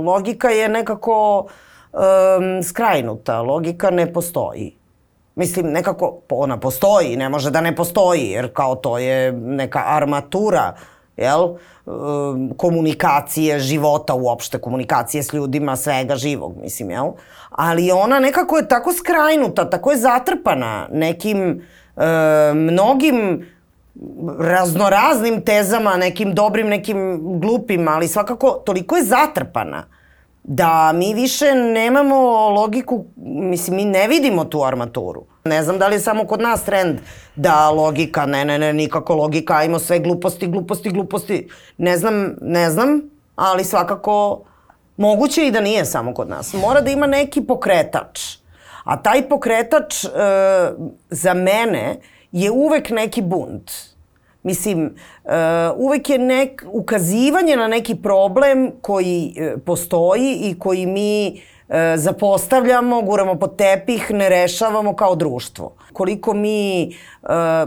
logika je nekako um, skrajnuta, logika ne postoji. Mislim, nekako ona postoji, ne može da ne postoji, jer kao to je neka armatura, jel? Um, komunikacije, života uopšte, komunikacije s ljudima, svega živog, mislim, jel? Ali ona nekako je tako skrajnuta, tako je zatrpana nekim e, mnogim raznoraznim tezama, nekim dobrim, nekim glupim, ali svakako toliko je zatrpana da mi više nemamo logiku, mislim, mi ne vidimo tu armaturu. Ne znam da li je samo kod nas trend da logika, ne, ne, ne, nikako logika, ajmo sve gluposti, gluposti, gluposti. Ne znam, ne znam, ali svakako moguće i da nije samo kod nas. Mora da ima neki pokretač. A taj pokretač e, za mene je uvek neki bunt. Mislim, uh, uvek je nek, ukazivanje na neki problem koji uh, postoji i koji mi e, zapostavljamo, guramo pod tepih, ne rešavamo kao društvo. Koliko mi e,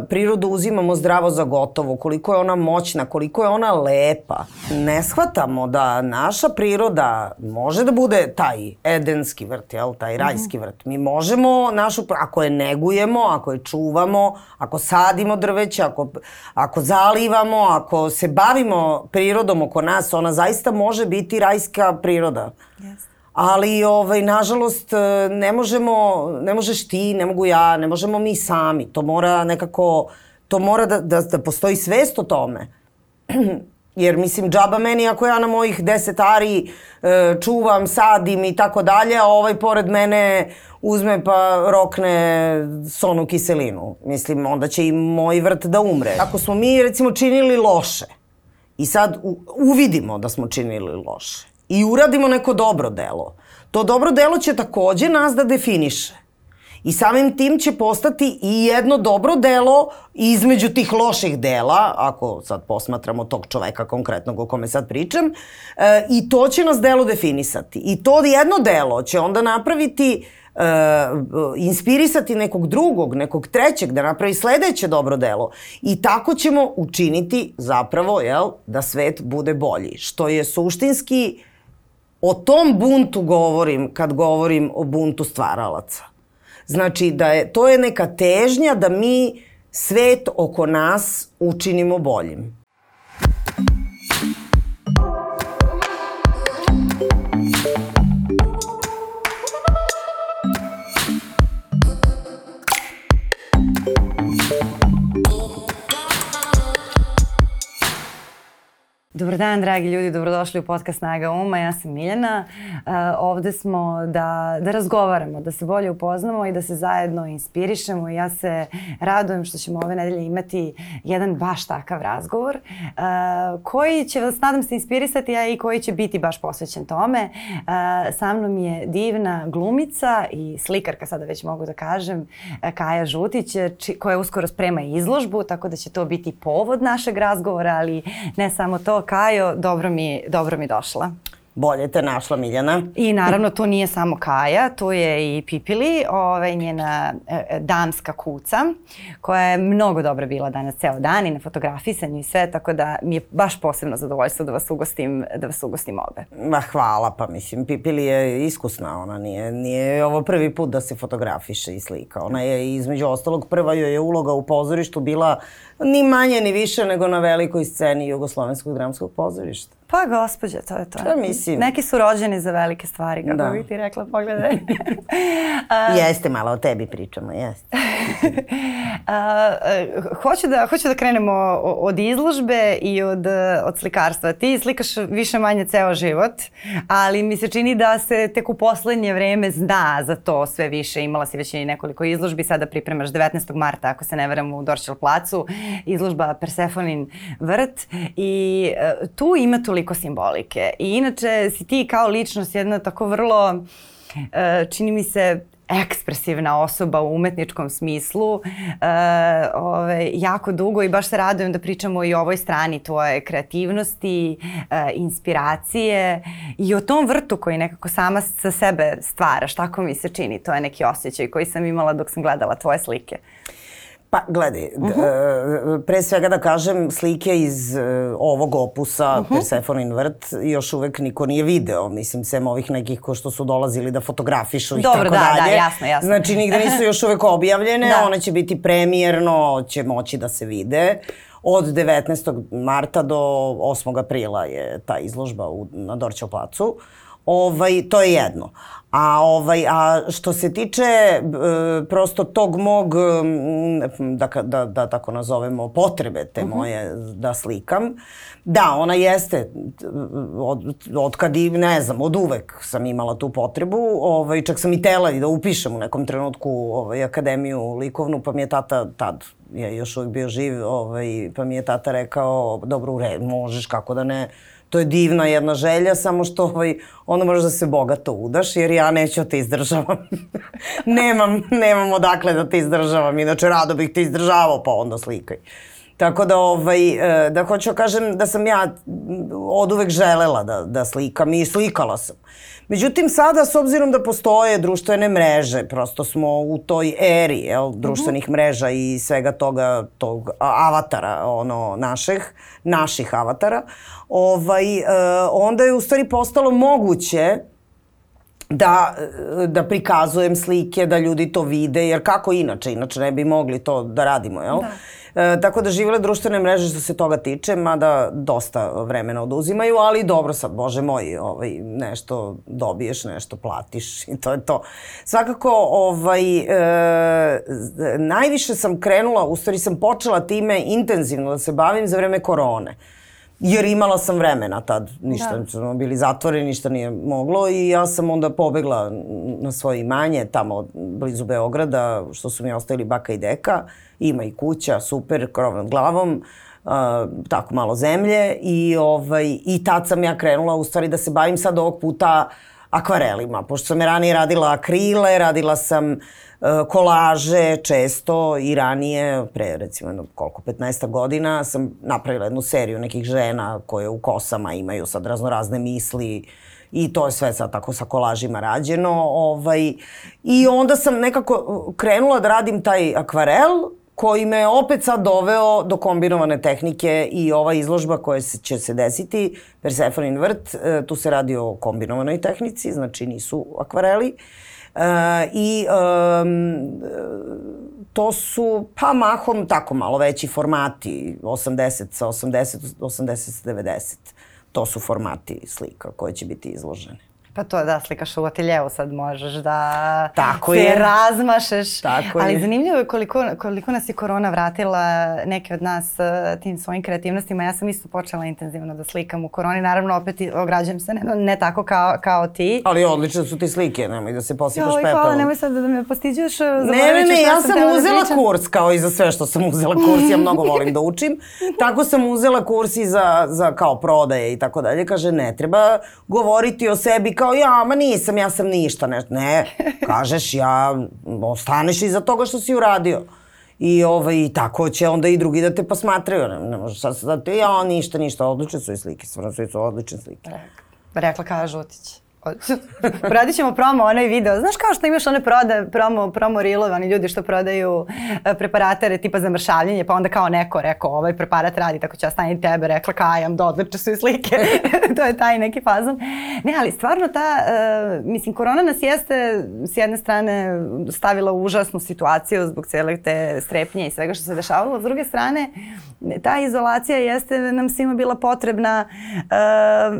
prirodu uzimamo zdravo za gotovo, koliko je ona moćna, koliko je ona lepa. Ne shvatamo da naša priroda može da bude taj edenski vrt, jel, taj rajski vrt. Mi možemo našu, ako je negujemo, ako je čuvamo, ako sadimo drveće, ako, ako zalivamo, ako se bavimo prirodom oko nas, ona zaista može biti rajska priroda. Yes ali ovaj, nažalost ne možemo, ne možeš ti, ne mogu ja, ne možemo mi sami. To mora nekako, to mora da, da, da postoji svest o tome. Jer mislim, džaba meni ako ja na mojih deset ari e, čuvam, sadim i tako dalje, a ovaj pored mene uzme pa rokne sonu kiselinu. Mislim, onda će i moj vrt da umre. Ako smo mi recimo činili loše i sad u, uvidimo da smo činili loše, i uradimo neko dobro delo, to dobro delo će takođe nas da definiše. I samim tim će postati i jedno dobro delo između tih loših dela, ako sad posmatramo tog čoveka konkretnog o kome sad pričam, e, i to će nas delo definisati. I to jedno delo će onda napraviti e, inspirisati nekog drugog, nekog trećeg, da napravi sledeće dobro delo. I tako ćemo učiniti zapravo, jel, da svet bude bolji. Što je suštinski O tom buntu govorim kad govorim o buntu stvaralaca. Znači da je, to je neka težnja da mi svet oko nas učinimo boljim. Dobar dan, dragi ljudi, dobrodošli u podcast Snaga Uma. Ja sam Miljana. Uh, ovde smo da, da razgovaramo, da se bolje upoznamo i da se zajedno inspirišemo. Ja se radujem što ćemo ove nedelje imati jedan baš takav razgovor uh, koji će vas, nadam se, inspirisati, a i koji će biti baš posvećen tome. Uh, sa mnom je divna glumica i slikarka, sada već mogu da kažem, Kaja Žutić, koja uskoro sprema izložbu, tako da će to biti povod našeg razgovora, ali ne samo to, Kajo, dobro mi, dobro mi došla. Bolje te našla Miljana. I naravno to nije samo Kaja, to je i Pipili, ovaj, njena e, e, damska kuca, koja je mnogo dobra bila danas ceo dan i na fotografisanju i sve, tako da mi je baš posebno zadovoljstvo da vas ugostim, da vas ugostim obe. Ma hvala, pa mislim, Pipili je iskusna, ona nije, nije ovo prvi put da se fotografiše i slika. Ona je između ostalog prva joj je uloga u pozorištu bila ni manje ni više nego na velikoj sceni Jugoslovenskog dramskog pozorišta. Pa gospođa, to je to. Šta mislim? Neki su rođeni za velike stvari, kako da. bih ti rekla, pogledaj. uh, jeste, malo o tebi pričamo, jeste. uh, uh, hoću, da, hoću da krenemo od izložbe i od, od slikarstva. Ti slikaš više manje ceo život, ali mi se čini da se tek u poslednje vreme zna za to sve više. Imala si već i nekoliko izložbi, sada pripremaš 19. marta, ako se ne veram, u Dorčel placu, izložba Persefonin vrt i uh, tu ima tu toliko simbolike. I inače si ti kao ličnost jedna tako vrlo, e, čini mi se, ekspresivna osoba u umetničkom smislu e, ove, jako dugo i baš se radujem da pričamo i o ovoj strani tvoje kreativnosti, e, inspiracije i o tom vrtu koji nekako sama sa sebe stvaraš, tako mi se čini, to je neki osjećaj koji sam imala dok sam gledala tvoje slike. Pa, gledaj, uh -huh. pre svega da kažem, slike iz uh, ovog opusa, uh -huh. Persefonin vrt, još uvek niko nije video, mislim, sem ovih nekih ko što su dolazili da fotografišu i tako da, dalje. Dobro, da, jasno, jasno. Znači, nigde nisu još uvek objavljene, da. one će biti premijerno, će moći da se vide. Od 19. marta do 8. aprila je ta izložba u, na Dorćev placu. Ovaj, to je jedno. A, ovaj, a što se tiče e, prosto tog mog, da, da, da tako nazovemo, potrebe te uh mhm. -huh. moje da slikam, da, ona jeste, od, od kad i, ne znam, od uvek sam imala tu potrebu, ovaj, čak sam i tela i da upišem u nekom trenutku ovaj, akademiju likovnu, pa mi je tata tad, je još uvijek bio živ, ovaj, pa mi je tata rekao, dobro, u red, možeš, kako da ne, to je divna jedna želja, samo što ovaj, onda možeš da se bogato udaš, jer ja neću da te izdržavam. nemam, nemam odakle da te izdržavam, inače rado bih te izdržavao, pa onda slikaj. Tako da, ovaj, e, da hoću da kažem da sam ja od uvek želela da, da slikam i slikala sam. Međutim, sada, s obzirom da postoje društvene mreže, prosto smo u toj eri jel, društvenih uh mhm. -huh. mreža i svega toga, tog avatara, ono, naših, naših avatara, ovaj, uh, onda je u stvari postalo moguće da, da prikazujem slike, da ljudi to vide, jer kako inače, inače ne bi mogli to da radimo, jel? Da. E, tako da živele društvene mreže što se toga tiče, mada dosta vremena oduzimaju, ali dobro sad, bože moj, ovaj, nešto dobiješ, nešto platiš i to je to. Svakako, ovaj, e, najviše sam krenula, u stvari sam počela time intenzivno da se bavim za vreme korone. Jer imala sam vremena tad, ništa, da. smo bili zatvoreni, ništa nije moglo i ja sam onda pobegla na svoje imanje tamo blizu Beograda, što su mi ostavili baka i deka. Ima i kuća, super, krov nad glavom, uh, tako malo zemlje i, ovaj, i tad sam ja krenula u stvari da se bavim sad ovog puta akvarelima, pošto sam je ranije radila akrile, radila sam uh, kolaže često i ranije, pre recimo jedno, koliko, 15 godina, sam napravila jednu seriju nekih žena koje u kosama imaju sad raznorazne misli, i to je sve sad tako sa kolažima rađeno. Ovaj, I onda sam nekako krenula da radim taj akvarel koji me opet sad doveo do kombinovane tehnike i ova izložba koja se, će se desiti, Persephonin vrt, e, tu se radi o kombinovanoj tehnici, znači nisu akvareli. E, I um, to su, pa mahom tako malo veći formati, 80 sa 80, 80 sa 90. To su formati slika koje će biti izložene. Pa to da slikaš u ateljevu sad možeš da Tako se je. razmašeš. Tako Ali je. zanimljivo je koliko, koliko nas je korona vratila neke od nas uh, tim svojim kreativnostima. Ja sam isto počela intenzivno da slikam u koroni. Naravno opet ograđujem se ne, ne tako kao, kao ti. Ali odlične su ti slike, nemoj da se posipaš pepelom. Hvala, nemoj sad da me postiđuješ. Ne, ne, ne, ja sam, sam da uzela da kurs kao i za sve što sam uzela kurs. Ja mnogo volim da učim. Tako sam uzela kurs i za, za kao prodaje i tako dalje. Kaže, ne treba govoriti o sebi kao kao ja, ma nisam, ja sam ništa, ne, ne, kažeš ja, ostaneš iza toga što si uradio. I ovaj, tako će onda i drugi da te posmatraju. Ne, ne možeš sad da te, ja, ništa, ništa, odlične su i slike, stvarno su odlične slike. Rekla, rekla kaže Žutić. Radit ćemo promo onaj video. Znaš kao što imaš one proda, promo, promo rilove, oni ljudi što prodaju e, preparatare tipa za mršavljenje, pa onda kao neko rekao ovaj preparat radi, tako ću ja staniti tebe, rekla kajam, odliče su i slike. to je taj neki fazon. Ne, ali stvarno ta, uh, mislim, korona nas jeste s jedne strane stavila u užasnu situaciju zbog cijele te strepnje i svega što se dešavalo. S druge strane, ta izolacija jeste nam svima bila potrebna uh,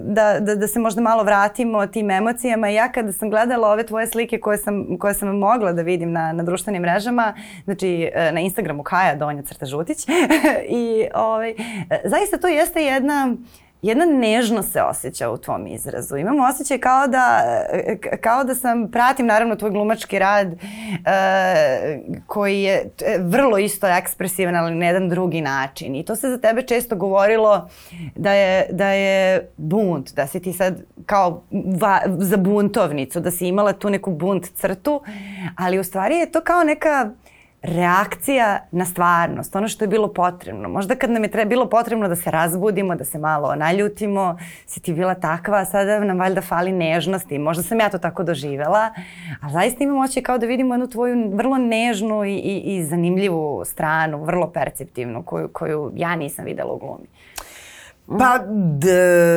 da, da, da se možda malo vratimo tim emocijama. I ja kada sam gledala ove tvoje slike koje sam, koje sam mogla da vidim na, na društvenim mrežama, znači e, na Instagramu Kaja Donja Crta Žutić, i ovaj, e, zaista to jeste jedna jedna nežnost se osjeća u tvom izrazu. Imam osjećaj kao da, kao da sam, pratim naravno tvoj glumački rad uh, koji je vrlo isto ekspresivan, ali na jedan drugi način. I to se za tebe često govorilo da je, da je bunt, da si ti sad kao va, za buntovnicu, da si imala tu neku bunt crtu, ali u stvari je to kao neka reakcija na stvarnost, ono što je bilo potrebno. Možda kad nam je treba, bilo potrebno da se razbudimo, da se malo naljutimo, si ti bila takva, a sada nam valjda fali nežnosti. Možda sam ja to tako doživela, a zaista imam oči kao da vidimo jednu tvoju vrlo nežnu i, i, i zanimljivu stranu, vrlo perceptivnu, koju, koju ja nisam videla u glumi. Pa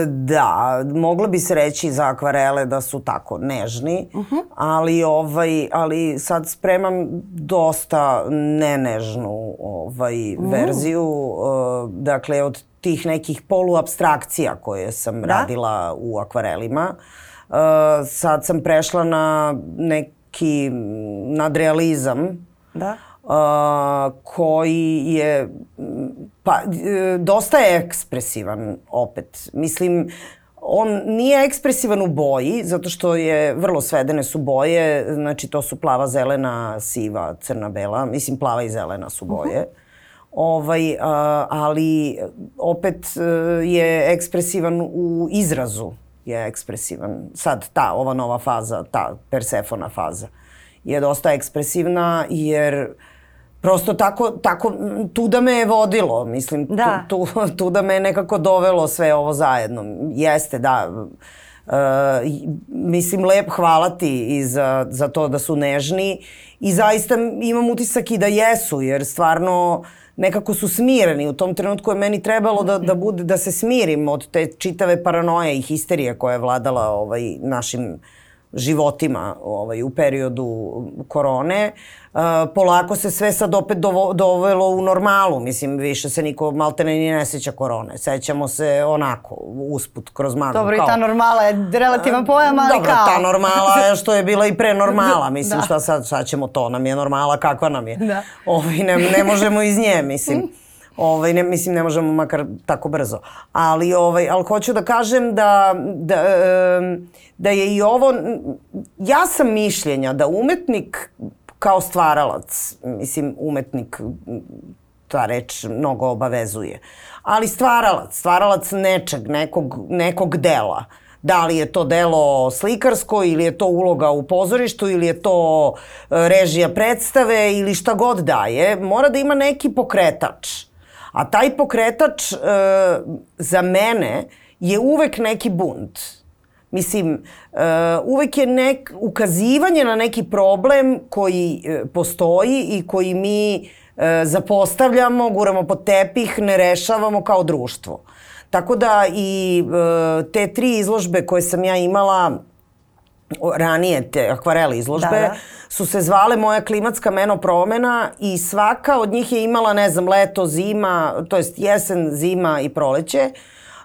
da, mogla bi se reći za akvarele da su tako nežni, uh -huh. ali ovaj ali sad spremam dosta nenežnu ovaj uh -huh. verziju, uh, dakle od tih nekih poluabstrakcija koje sam da? radila u akvarelima. Uh, sad sam prešla na neki nadrealizam. Da koji je pa dosta je ekspresivan opet. Mislim on nije ekspresivan u boji zato što je vrlo svedene su boje, znači to su plava, zelena, siva, crna, bela, mislim plava i zelena su boje. Uh -huh. Ovaj, ali opet uh, je ekspresivan u izrazu je ekspresivan. Sad ta, ova nova faza, ta Persefona faza je dosta ekspresivna jer uh, prosto tako, tako tu da me je vodilo, mislim, da. Tu, tu, tu da me je nekako dovelo sve ovo zajedno. Jeste, da, Uh, mislim, lep hvala ti i za, za to da su nežni i zaista imam utisak i da jesu, jer stvarno nekako su smireni. U tom trenutku je meni trebalo da, da, bude, da se smirim od te čitave paranoje i histerije koja je vladala ovaj, našim životima ovaj, u periodu korone. Uh, polako se sve sad opet dovo, dovelo u normalu. Mislim, više se niko maltene ni ne seća korone. Sećamo se onako, usput, kroz maglu. Dobro, kao... i ta normala je relativan pojam, ali Dobro, kao... ta normala je što je bila i pre normala. Mislim, da. šta sad, sad ćemo to, nam je normala, kakva nam je. Da. Ovaj, ne, ne možemo iz nje, mislim. Ovaj, ne, mislim, ne možemo makar tako brzo. Ali, ovaj, ali hoću da kažem da, da, da je i ovo... Ja sam mišljenja da umetnik kao stvaralac, mislim, umetnik, ta reč mnogo obavezuje, ali stvaralac, stvaralac nečeg, nekog, nekog dela, da li je to delo slikarsko ili je to uloga u pozorištu ili je to e, režija predstave ili šta god daje, mora da ima neki pokretač. A taj pokretač e, za mene je uvek neki bunt. Mislim, uh, uvek je nek, ukazivanje na neki problem koji uh, postoji i koji mi uh, zapostavljamo, guramo pod tepih, ne rešavamo kao društvo. Tako da i uh, te tri izložbe koje sam ja imala ranije te akvarele izložbe da, da. su se zvale Moja klimatska menopromena i svaka od njih je imala, ne znam, leto, zima, to jest jesen, zima i proleće.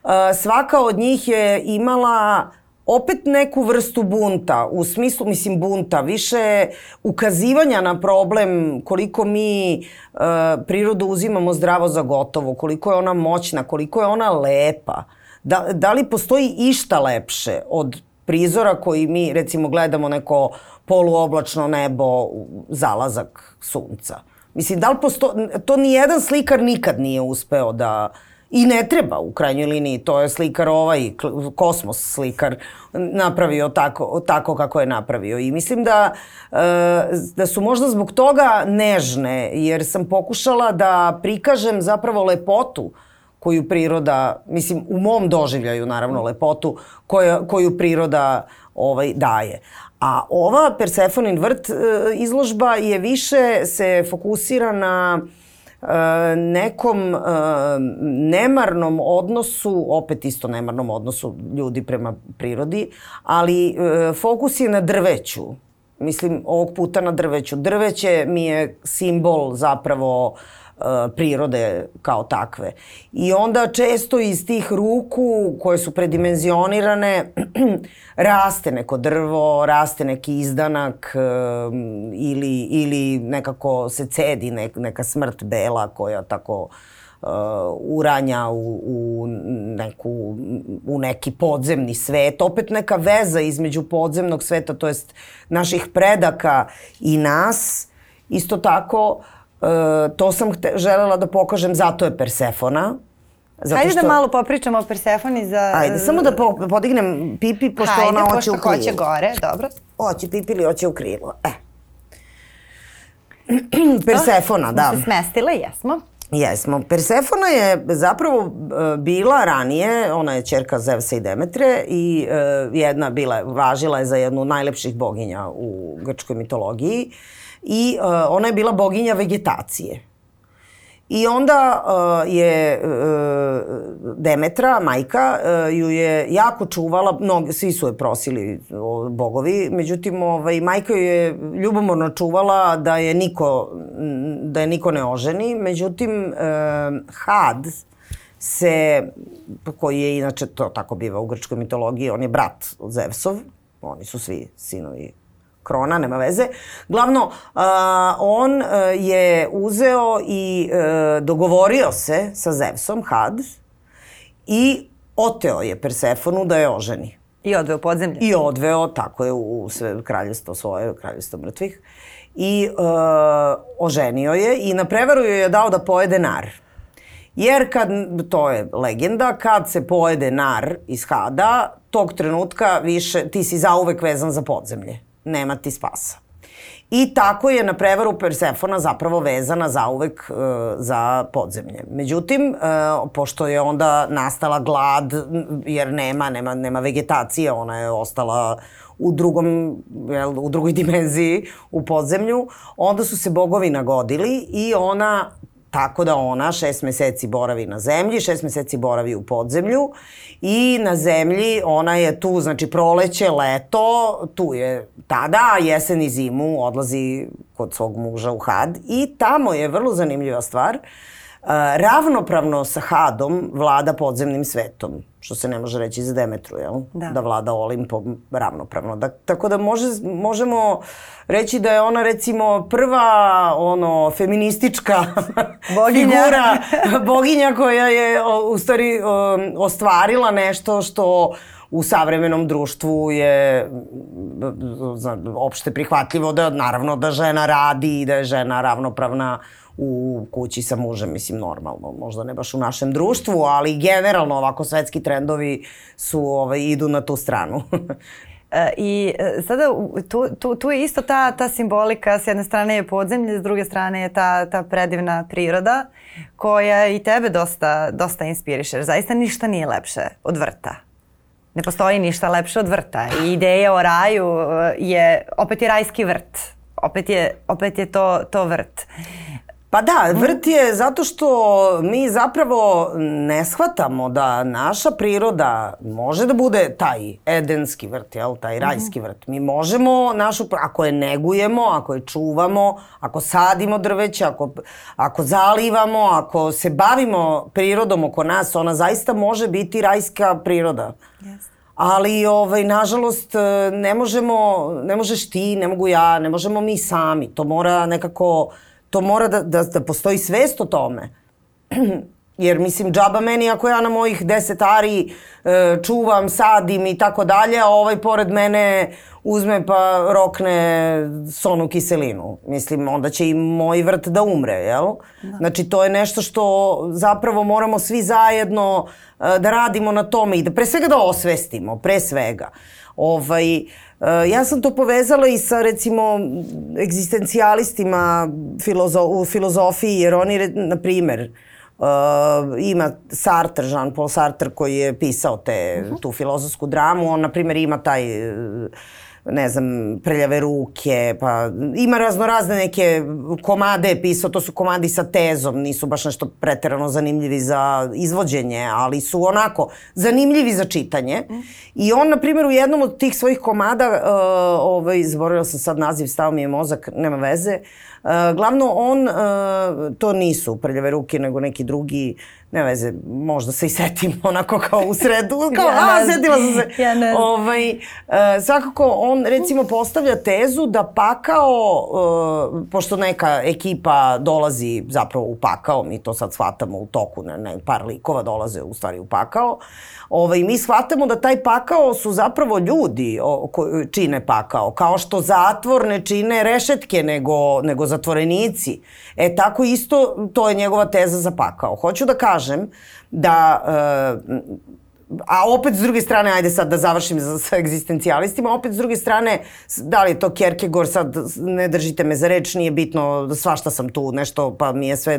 Uh, svaka od njih je imala opet neku vrstu bunta, u smislu, mislim, bunta, više ukazivanja na problem koliko mi uh, prirodu uzimamo zdravo za gotovo, koliko je ona moćna, koliko je ona lepa. Da, da li postoji išta lepše od prizora koji mi recimo gledamo neko poluoblačno nebo, zalazak sunca. Mislim, da li posto... to ni jedan slikar nikad nije uspeo da... I ne treba u krajnjoj liniji, to je slikar ovaj, kosmos slikar, napravio tako, tako kako je napravio. I mislim da, e, da su možda zbog toga nežne, jer sam pokušala da prikažem zapravo lepotu uh, koju priroda, mislim u mom doživljaju naravno lepotu koja, koju priroda ovaj daje. A ova Persephonin vrt e, izložba je više se fokusira na e, nekom e, nemarnom odnosu, opet isto nemarnom odnosu ljudi prema prirodi, ali fokus je na drveću. Mislim, ovog puta na drveću. Drveće mi je simbol zapravo uh, prirode kao takve. I onda često iz tih ruku koje su predimenzionirane raste neko drvo, raste neki izdanak um, ili, ili nekako se cedi nek, neka smrt bela koja tako uh, uranja u, u, neku, u neki podzemni svet. Opet neka veza između podzemnog sveta, to jest naših predaka i nas. Isto tako uh, E, to sam hte, želela da pokažem, zato je Persefona. Zato Hajde da što... da malo popričamo o Persefoni za... Ajde, samo da po, podignem pipi, pošto Hajde, ona hoće u krilo. Hajde, pošto hoće gore, dobro. Hoće pipi ili hoće u krilo, e. Persefona, da. Smo se smestile, jesmo. Jesmo. Persefona je zapravo e, bila ranije, ona je čerka Zevsa i Demetre i e, jedna bila, važila je za jednu najlepših boginja u grčkoj mitologiji i e, ona je bila boginja vegetacije. I onda uh, je uh, Demetra, majka, uh, ju je jako čuvala, mnogi, svi su je prosili bogovi, međutim ovaj, majka ju je ljubomorno čuvala da je niko, da je niko ne oženi, međutim uh, Had se, koji je inače to tako biva u grčkoj mitologiji, on je brat od Zevsov, oni su svi sinovi krona, nema veze. Glavno, uh, on uh, je uzeo i uh, dogovorio se sa Zevsom, Had, i oteo je Persefonu da je oženi. I odveo podzemlje. I odveo, tako je, u sve kraljestvo svoje, kraljestvo mrtvih. I uh, oženio je i na prevaru joj je dao da pojede nar. Jer kad, to je legenda, kad se pojede nar iz Hada, tog trenutka više, ti si zauvek vezan za podzemlje nema ti spasa. I tako je na prevaru Persefona zapravo vezana zauvek uh, za podzemlje. Međutim, uh, pošto je onda nastala glad, jer nema, nema, nema vegetacije, ona je ostala u drugom, jel, u drugoj dimenziji, u podzemlju, onda su se bogovi nagodili i ona Tako da ona šest meseci boravi na zemlji, šest meseci boravi u podzemlju i na zemlji ona je tu, znači proleće, leto, tu je tada, jesen i zimu odlazi kod svog muža u had i tamo je vrlo zanimljiva stvar. Uh, ravnopravno sa Hadom vlada podzemnim svetom, što se ne može reći za Demetru, jel? Da, da vlada Olimpom ravnopravno. Da, tako da može, možemo reći da je ona recimo prva ono feministička boginja. figura, boginja koja je u stvari ostvarila nešto što u savremenom društvu je opšte prihvatljivo da naravno da žena radi i da je žena ravnopravna u kući sa mužem, mislim normalno, možda ne baš u našem društvu, ali generalno ovako svetski trendovi su ovaj idu na tu stranu. E, I e, sada tu, tu, tu je isto ta, ta simbolika, s jedne strane je podzemlje, s druge strane je ta, ta predivna priroda koja i tebe dosta, dosta inspiriše. Zaista ništa nije lepše od vrta. Ne postoji ništa lepše od vrta. I ideja o raju e, je, opet je rajski vrt. Opet je, opet je to, to vrt. Pa da, vrt je zato što mi zapravo ne shvatamo da naša priroda može da bude taj edenski vrt, jel, taj rajski vrt. Mi možemo našu, ako je negujemo, ako je čuvamo, ako sadimo drveće, ako, ako zalivamo, ako se bavimo prirodom oko nas, ona zaista može biti rajska priroda. Yes. Ali, ovaj, nažalost, ne možemo, ne možeš ti, ne mogu ja, ne možemo mi sami. To mora nekako to mora da, da, da postoji svest o tome. Jer mislim, džaba meni ako ja na mojih deset ari e, čuvam, sadim i tako dalje, a ovaj pored mene uzme pa rokne sonu kiselinu. Mislim, onda će i moj vrt da umre, jel? Da. Znači, to je nešto što zapravo moramo svi zajedno e, da radimo na tome i da pre svega da osvestimo, pre svega. Ovaj, ja sam to povezala i sa recimo egzistencijalistima filozo u filozofiji, jer oni, na primer, uh, ima Sartre, Jean-Paul Sartre koji je pisao te, uh mhm. -huh. tu filozofsku dramu, on na primer ima taj uh, ne znam, preljave ruke, pa ima razno razne neke komade je pisao, to su komadi sa tezom, nisu baš nešto preterano zanimljivi za izvođenje, ali su onako zanimljivi za čitanje. Mm. I on, na primjer, u jednom od tih svojih komada, uh, ovaj, zaboravila sam sad naziv, stao mi je mozak, nema veze, uh, glavno on, uh, to nisu prljave ruke, nego neki drugi ne veze, možda se i setim onako kao u sredu, kao, ja a, setila sam se. Ja ne ovaj, uh, svakako, on recimo postavlja tezu da pakao, uh, pošto neka ekipa dolazi zapravo u pakao, mi to sad shvatamo u toku, ne, ne, par likova dolaze u stvari u pakao, ovaj, mi shvatamo da taj pakao su zapravo ljudi o, ko, čine pakao, kao što zatvor ne čine rešetke nego, nego zatvorenici. E tako isto, to je njegova teza za pakao. Hoću da kažem da e, a opet s druge strane, ajde sad da završim za, sa egzistencijalistima, opet s druge strane, da li je to Kierkegaard, sad ne držite me za reč, nije bitno, svašta sam tu, nešto, pa mi je sve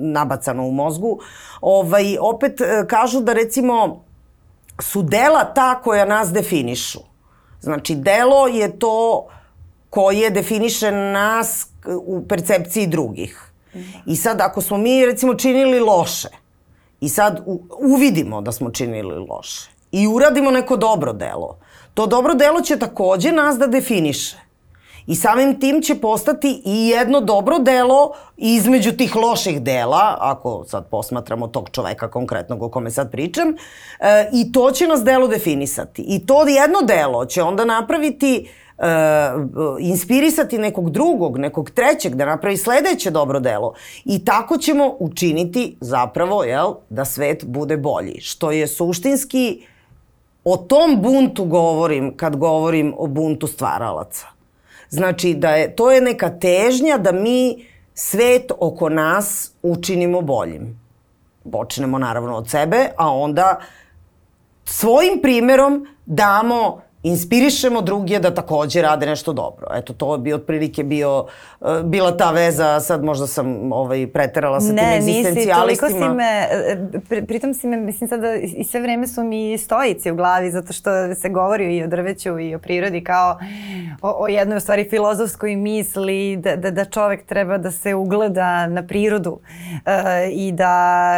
nabacano u mozgu. Ovaj, opet e, kažu da recimo su dela ta koja nas definišu. Znači, delo je to koje definiše nas u percepciji drugih. I sad, ako smo mi, recimo, činili loše, i sad uvidimo da smo činili loše, i uradimo neko dobro delo, to dobro delo će takođe nas da definiše. I samim tim će postati i jedno dobro delo između tih loših dela, ako sad posmatramo tog čoveka konkretnog o kome sad pričam, e, i to će nas delo definisati. I to jedno delo će onda napraviti uh, inspirisati nekog drugog, nekog trećeg da napravi sledeće dobro delo. I tako ćemo učiniti zapravo jel, da svet bude bolji. Što je suštinski o tom buntu govorim kad govorim o buntu stvaralaca. Znači da je, to je neka težnja da mi svet oko nas učinimo boljim. Počnemo naravno od sebe, a onda svojim primerom damo inspirišemo druge da takođe rade nešto dobro. Eto, to bi otprilike bio, uh, bila ta veza, sad možda sam ovaj, preterala sa ne, tim egzistencijalistima. Ne, nisi, toliko si me, e, pri, pritom si me, mislim sada i sve vreme su mi stojici u glavi, zato što se govori i o drveću i o prirodi kao o, o jednoj u stvari filozofskoj misli da, da, da čovek treba da se ugleda na prirodu uh, i da,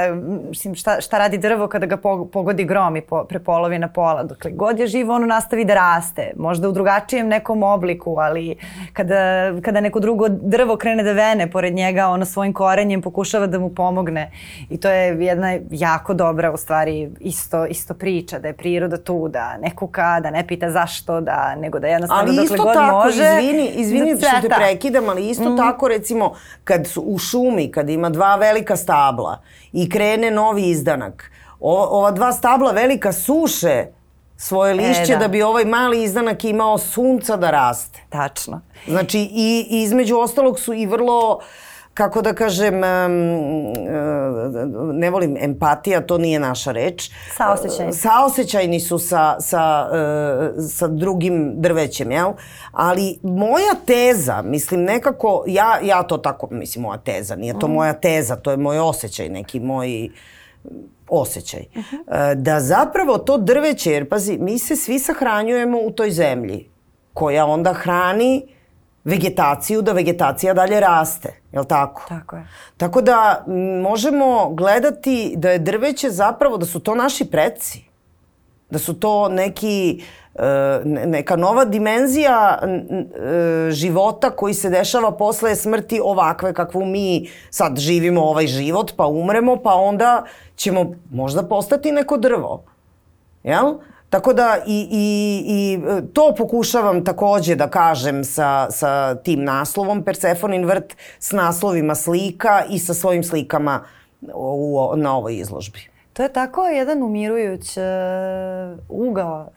mislim, šta, šta radi drvo kada ga pogodi grom i po, prepolovi na pola. Dokle god je živo, ono nastavi da raste, možda u drugačijem nekom obliku, ali kada, kada neko drugo drvo krene da vene pored njega, ono svojim korenjem pokušava da mu pomogne. I to je jedna jako dobra, u stvari, isto, isto priča, da je priroda tu, da ne kuka, da ne pita zašto, da, nego da jednostavno ali dokle god tako, može... Izvini, izvini da što te prekidam, ali isto mm. tako, recimo, kad su u šumi, kad ima dva velika stabla i krene novi izdanak, ova, ova dva stabla velika suše svoje e, lišće e, da. da bi ovaj mali izdanak imao sunca da raste. Tačno. Znači i, i između ostalog su i vrlo kako da kažem, ne volim empatija, to nije naša reč. Saosećajni. Saosećajni su sa, sa, e, sa drugim drvećem, jel? Ali moja teza, mislim nekako, ja, ja to tako, mislim moja teza, nije to mm. moja teza, to je moj osjećaj, neki moj osjećaj. Uh -huh. Da zapravo to drveće, jer pazi, mi se svi sahranjujemo u toj zemlji koja onda hrani vegetaciju da vegetacija dalje raste, je li tako? Tako je. Tako da možemo gledati da je drveće zapravo, da su to naši preci. Da su to neki E, neka nova dimenzija e, života koji se dešava posle smrti ovakve kakvu mi sad živimo ovaj život pa umremo pa onda ćemo možda postati neko drvo. Jel? Tako da i, i, i e, to pokušavam takođe da kažem sa, sa tim naslovom Persefonin vrt s naslovima slika i sa svojim slikama u, na ovoj izložbi. To je tako jedan umirujuć uh, ugao,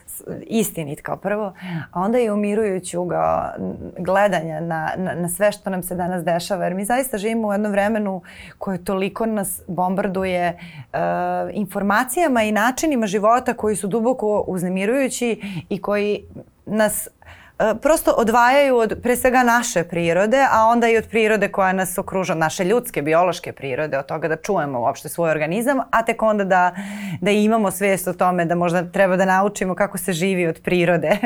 istinit kao prvo, a onda i umirujući ugao gledanja na, na, na sve što nam se danas dešava. Jer mi zaista živimo u jednom vremenu koje toliko nas bombarduje uh, informacijama i načinima života koji su duboko uznemirujući i koji nas E, prosto odvajaju od pre svega naše prirode, a onda i od prirode koja nas okruža, naše ljudske, biološke prirode, od toga da čujemo uopšte svoj organizam, a tek onda da, da imamo svijest o tome da možda treba da naučimo kako se živi od prirode.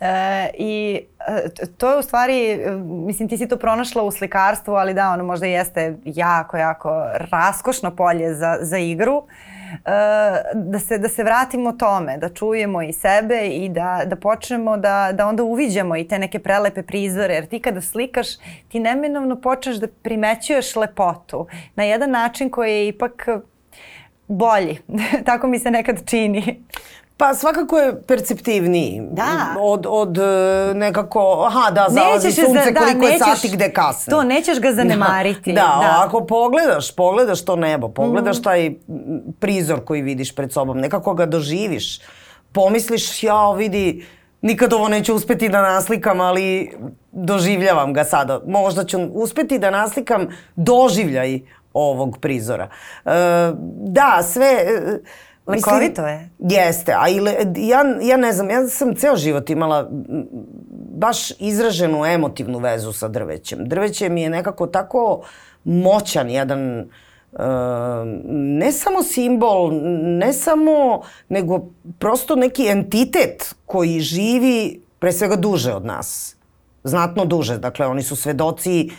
e, I e, to je u stvari, mislim ti si to pronašla u slikarstvu, ali da, ono možda jeste jako, jako raskošno polje za, za igru. E, da se, da se vratimo tome, da čujemo i sebe i da, da počnemo da, da onda uviđamo i te neke prelepe prizore, jer ti kada slikaš, ti neminovno počneš da primećuješ lepotu na jedan način koji je ipak bolji. Tako mi se nekad čini. Pa svakako je perceptivniji. Da. Od, od e, nekako, aha da, zalazi sunce za, da, koliko nećeš, je sati gde kasne. To, nećeš ga zanemariti. Da, da, da. ako pogledaš, pogledaš to nebo, pogledaš mm. taj prizor koji vidiš pred sobom, nekako ga doživiš, pomisliš, ja vidi, nikad ovo neću uspeti da naslikam, ali doživljavam ga sada. Možda ću uspeti da naslikam doživljaj ovog prizora. E, da, sve... E, Lekovito je. Jeste, a i le, ja, ja ne znam, ja sam ceo život imala baš izraženu emotivnu vezu sa drvećem. Drveće mi je nekako tako moćan jedan uh, ne samo simbol, ne samo, nego prosto neki entitet koji živi pre svega duže od nas. Znatno duže. Dakle, oni su svedoci,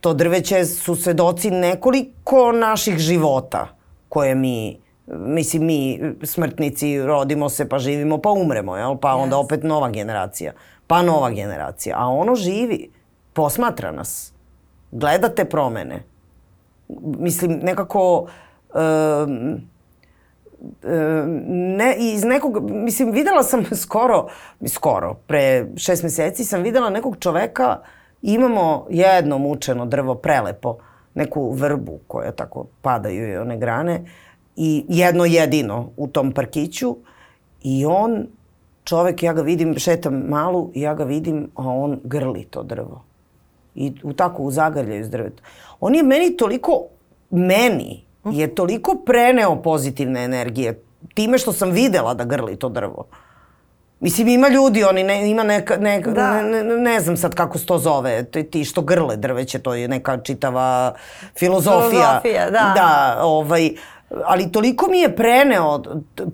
to drveće su svedoci nekoliko naših života koje mi mislim mi smrtnici rodimo se pa živimo pa umremo, jel? pa onda opet nova generacija, pa nova generacija. A ono živi, posmatra nas, gleda te promene. Mislim, nekako... Um, ne, iz nekog, mislim, videla sam skoro, skoro, pre šest meseci sam videla nekog čoveka, imamo jedno mučeno drvo, prelepo, neku vrbu koja tako padaju i one grane, i jedno jedino u tom parkiću i on, čovek, ja ga vidim, šetam malu i ja ga vidim, a on grli to drvo. I u tako u zagrljaju s drveta. On je meni toliko, meni je toliko preneo pozitivne energije time što sam videla da grli to drvo. Mislim, ima ljudi, oni ne, ima neka, neka da. ne, ne, ne znam sad kako se to zove, ti što grle drveće, to je neka čitava filozofija. Filozofija, da. Da, ovaj, uh, ali toliko mi je preneo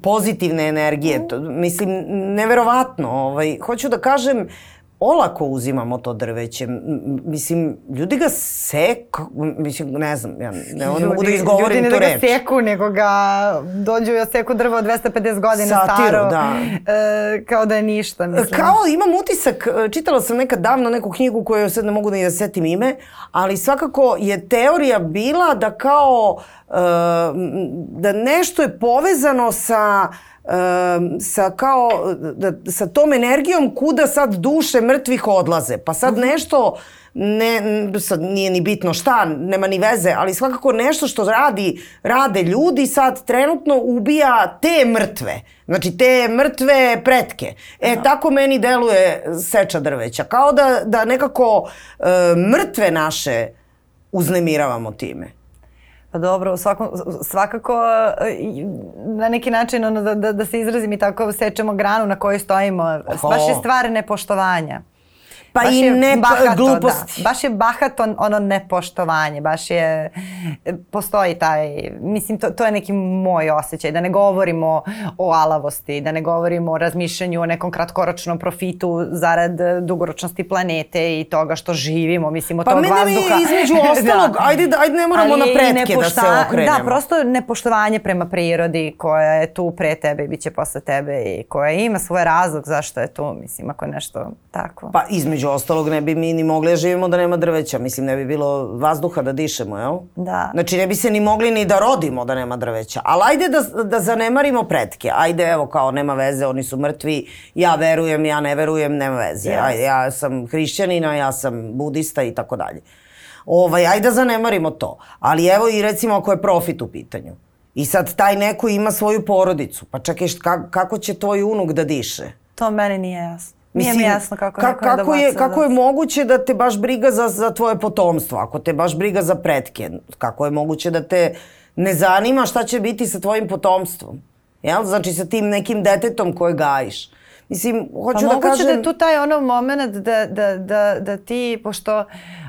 pozitivne energije, to, mislim, neverovatno. Ovaj, hoću da kažem, olako uzimamo to drveće. Mislim, ljudi ga seku, mislim, ne znam, ja ne, ne mogu da izgovorim tu reč. Ljudi ne da ga seku, nego ga dođu i seku drvo od 250 godina Satiru, staro. da. E, kao da je ništa, mislim. Kao imam utisak, čitala sam nekad davno neku knjigu koju sad ne mogu da i da setim ime, ali svakako je teorija bila da kao, e, da nešto je povezano sa um, sa kao, da, sa tom energijom kuda sad duše mrtvih odlaze. Pa sad mhm. nešto, ne, sad nije ni bitno šta, nema ni veze, ali svakako nešto što radi, rade ljudi sad trenutno ubija te mrtve. Znači te mrtve pretke. E, Aha. tako meni deluje seča drveća. Kao da, da nekako e, mrtve naše uznemiravamo time. Pa dobro, svakom, svakako e, na neki način ono, da, da, da se izrazim i tako sečemo granu na kojoj stojimo. Oho. Baš je stvar nepoštovanja. Pa baš i ne bahato, gluposti. Da. Baš je bahato ono nepoštovanje, baš je, postoji taj, mislim to, to je neki moj osjećaj, da ne govorimo o alavosti, da ne govorimo o razmišljanju o nekom kratkoročnom profitu zarad dugoročnosti planete i toga što živimo, mislim od pa tog vazduha. Pa mene između ostalog, da. ajde, ajde ne moramo na pretke da se okrenemo. Da, prosto nepoštovanje prema prirodi koja je tu pre tebe i bit će posle tebe i koja ima svoj razlog zašto je tu, mislim, ako je nešto tako. Pa između između ostalog ne bi mi ni mogli da živimo da nema drveća. Mislim, ne bi bilo vazduha da dišemo, jel? Da. Znači, ne bi se ni mogli ni da rodimo da nema drveća. Ali ajde da, da zanemarimo pretke. Ajde, evo, kao, nema veze, oni su mrtvi, ja verujem, ja ne verujem, nema veze. Yes. Ajde, ja sam hrišćanina, ja sam budista i tako dalje. Ovaj, ajde da zanemarimo to. Ali evo i recimo ako je profit u pitanju. I sad taj neko ima svoju porodicu. Pa čekaj, kako će tvoj unuk da diše? To meni nije jasno. Mislim, Nije mi jasno kako, ka, kako, je, kako je moguće da te baš briga za, za tvoje potomstvo, ako te baš briga za pretke, kako je moguće da te ne zanima šta će biti sa tvojim potomstvom? Jel? Znači sa tim nekim detetom koje gajiš. Mislim, hoću pa da kažem... Pa moguće da je tu taj ono moment da, da, da, da ti, pošto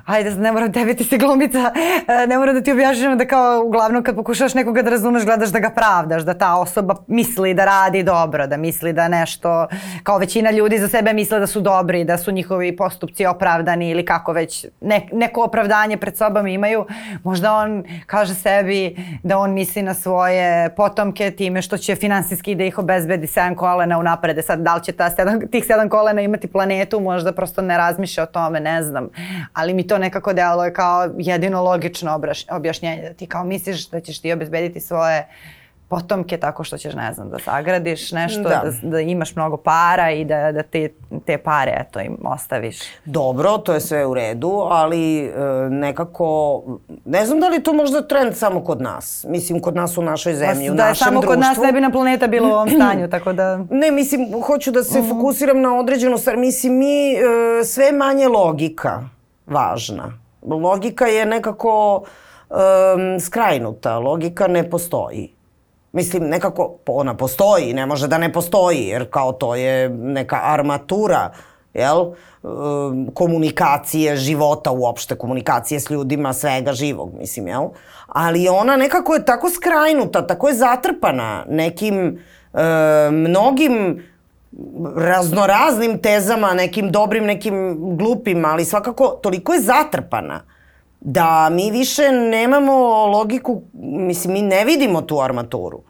ajde, ne moram tebi ti si glumica, e, ne moram da ti objašnjam da kao uglavnom kad pokušaš nekoga da razumeš gledaš da ga pravdaš, da ta osoba misli da radi dobro, da misli da nešto, kao većina ljudi za sebe misle da su dobri, da su njihovi postupci opravdani ili kako već ne, neko opravdanje pred sobom imaju, možda on kaže sebi da on misli na svoje potomke time što će finansijski da ih obezbedi sedam kolena u naprede. Sad, da li će ta sedam, tih sedam kolena imati planetu, možda prosto ne razmišlja o tome, ne znam. Ali mi to to nekako deluje kao jedino logično objašnjenje. Da ti kao misliš da ćeš ti obezbediti svoje potomke tako što ćeš, ne znam, da sagradiš nešto, da, da, da imaš mnogo para i da, da te, te pare, eto, im ostaviš. Dobro, to je sve u redu, ali e, nekako, ne znam da li to možda trend samo kod nas. Mislim, kod nas u našoj zemlji, u da našem samo društvu. kod nas ne bi na planeta bilo u ovom stanju, tako da... Ne, mislim, hoću da se uh mhm. -huh. fokusiram na određenu stvar. Mislim, mi e, sve manje logika važna. Logika je nekako um, skrajnuta, logika ne postoji. Mislim, nekako ona postoji, ne može da ne postoji, jer kao to je neka armatura, jel? Um, komunikacije, života uopšte, komunikacije s ljudima, svega živog, mislim, jel? Ali ona nekako je tako skrajnuta, tako je zatrpana nekim e, mnogim raznoraznim tezama, nekim dobrim, nekim glupim, ali svakako toliko je zatrpana da mi više nemamo logiku, mislim, mi ne vidimo tu armaturu.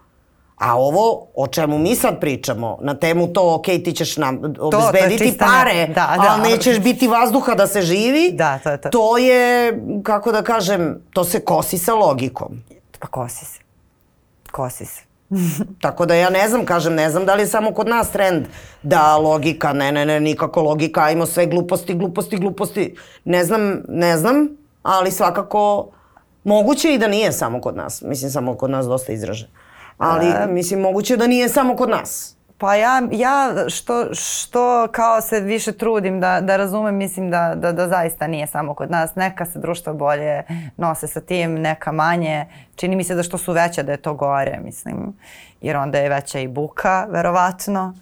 A ovo o čemu mi sad pričamo, na temu to, ok, ti ćeš nam obezbediti to, to pare, da, da, ali nećeš biti vazduha da se živi, da, to, to. to je, kako da kažem, to se kosi sa logikom. Pa kosi se. Kosi se. Tako da ja ne znam, kažem, ne znam da li je samo kod nas trend da logika, ne, ne, ne, nikako logika, ajmo sve gluposti, gluposti, gluposti. Ne znam, ne znam, ali svakako moguće i da nije samo kod nas. Mislim, samo kod nas dosta izraženo. Ali, e... mislim, moguće da nije samo kod nas. Pa ja, ja što, što kao se više trudim da, da razumem, mislim da, da, da zaista nije samo kod nas. Neka se društva bolje nose sa tim, neka manje. Čini mi se da što su veće da je to gore, mislim. Jer onda je veća i buka, verovatno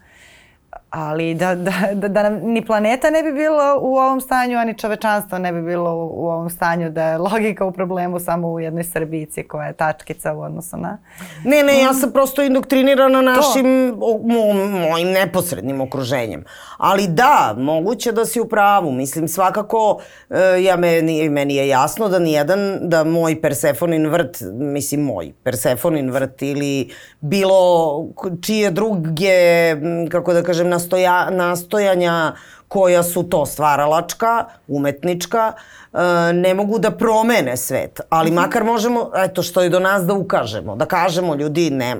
ali da, da, da, da nam ni planeta ne bi bilo u ovom stanju, a ni čovečanstvo ne bi bilo u, u ovom stanju, da je logika u problemu samo u jednoj Srbici koja je tačkica u odnosu na... Ne, ne, ja sam prosto indoktrinirana našim, o, mo, mojim neposrednim okruženjem. Ali da, moguće da si u pravu. Mislim, svakako, e, ja meni, meni je jasno da nijedan, da moj Persefonin vrt, mislim moj Persefonin vrt ili bilo čije druge, kako da kažem, nastoja, nastojanja koja su to stvaralačka, umetnička, e, ne mogu da promene svet, ali mhm. makar možemo, eto što je do nas da ukažemo, da kažemo ljudi ne,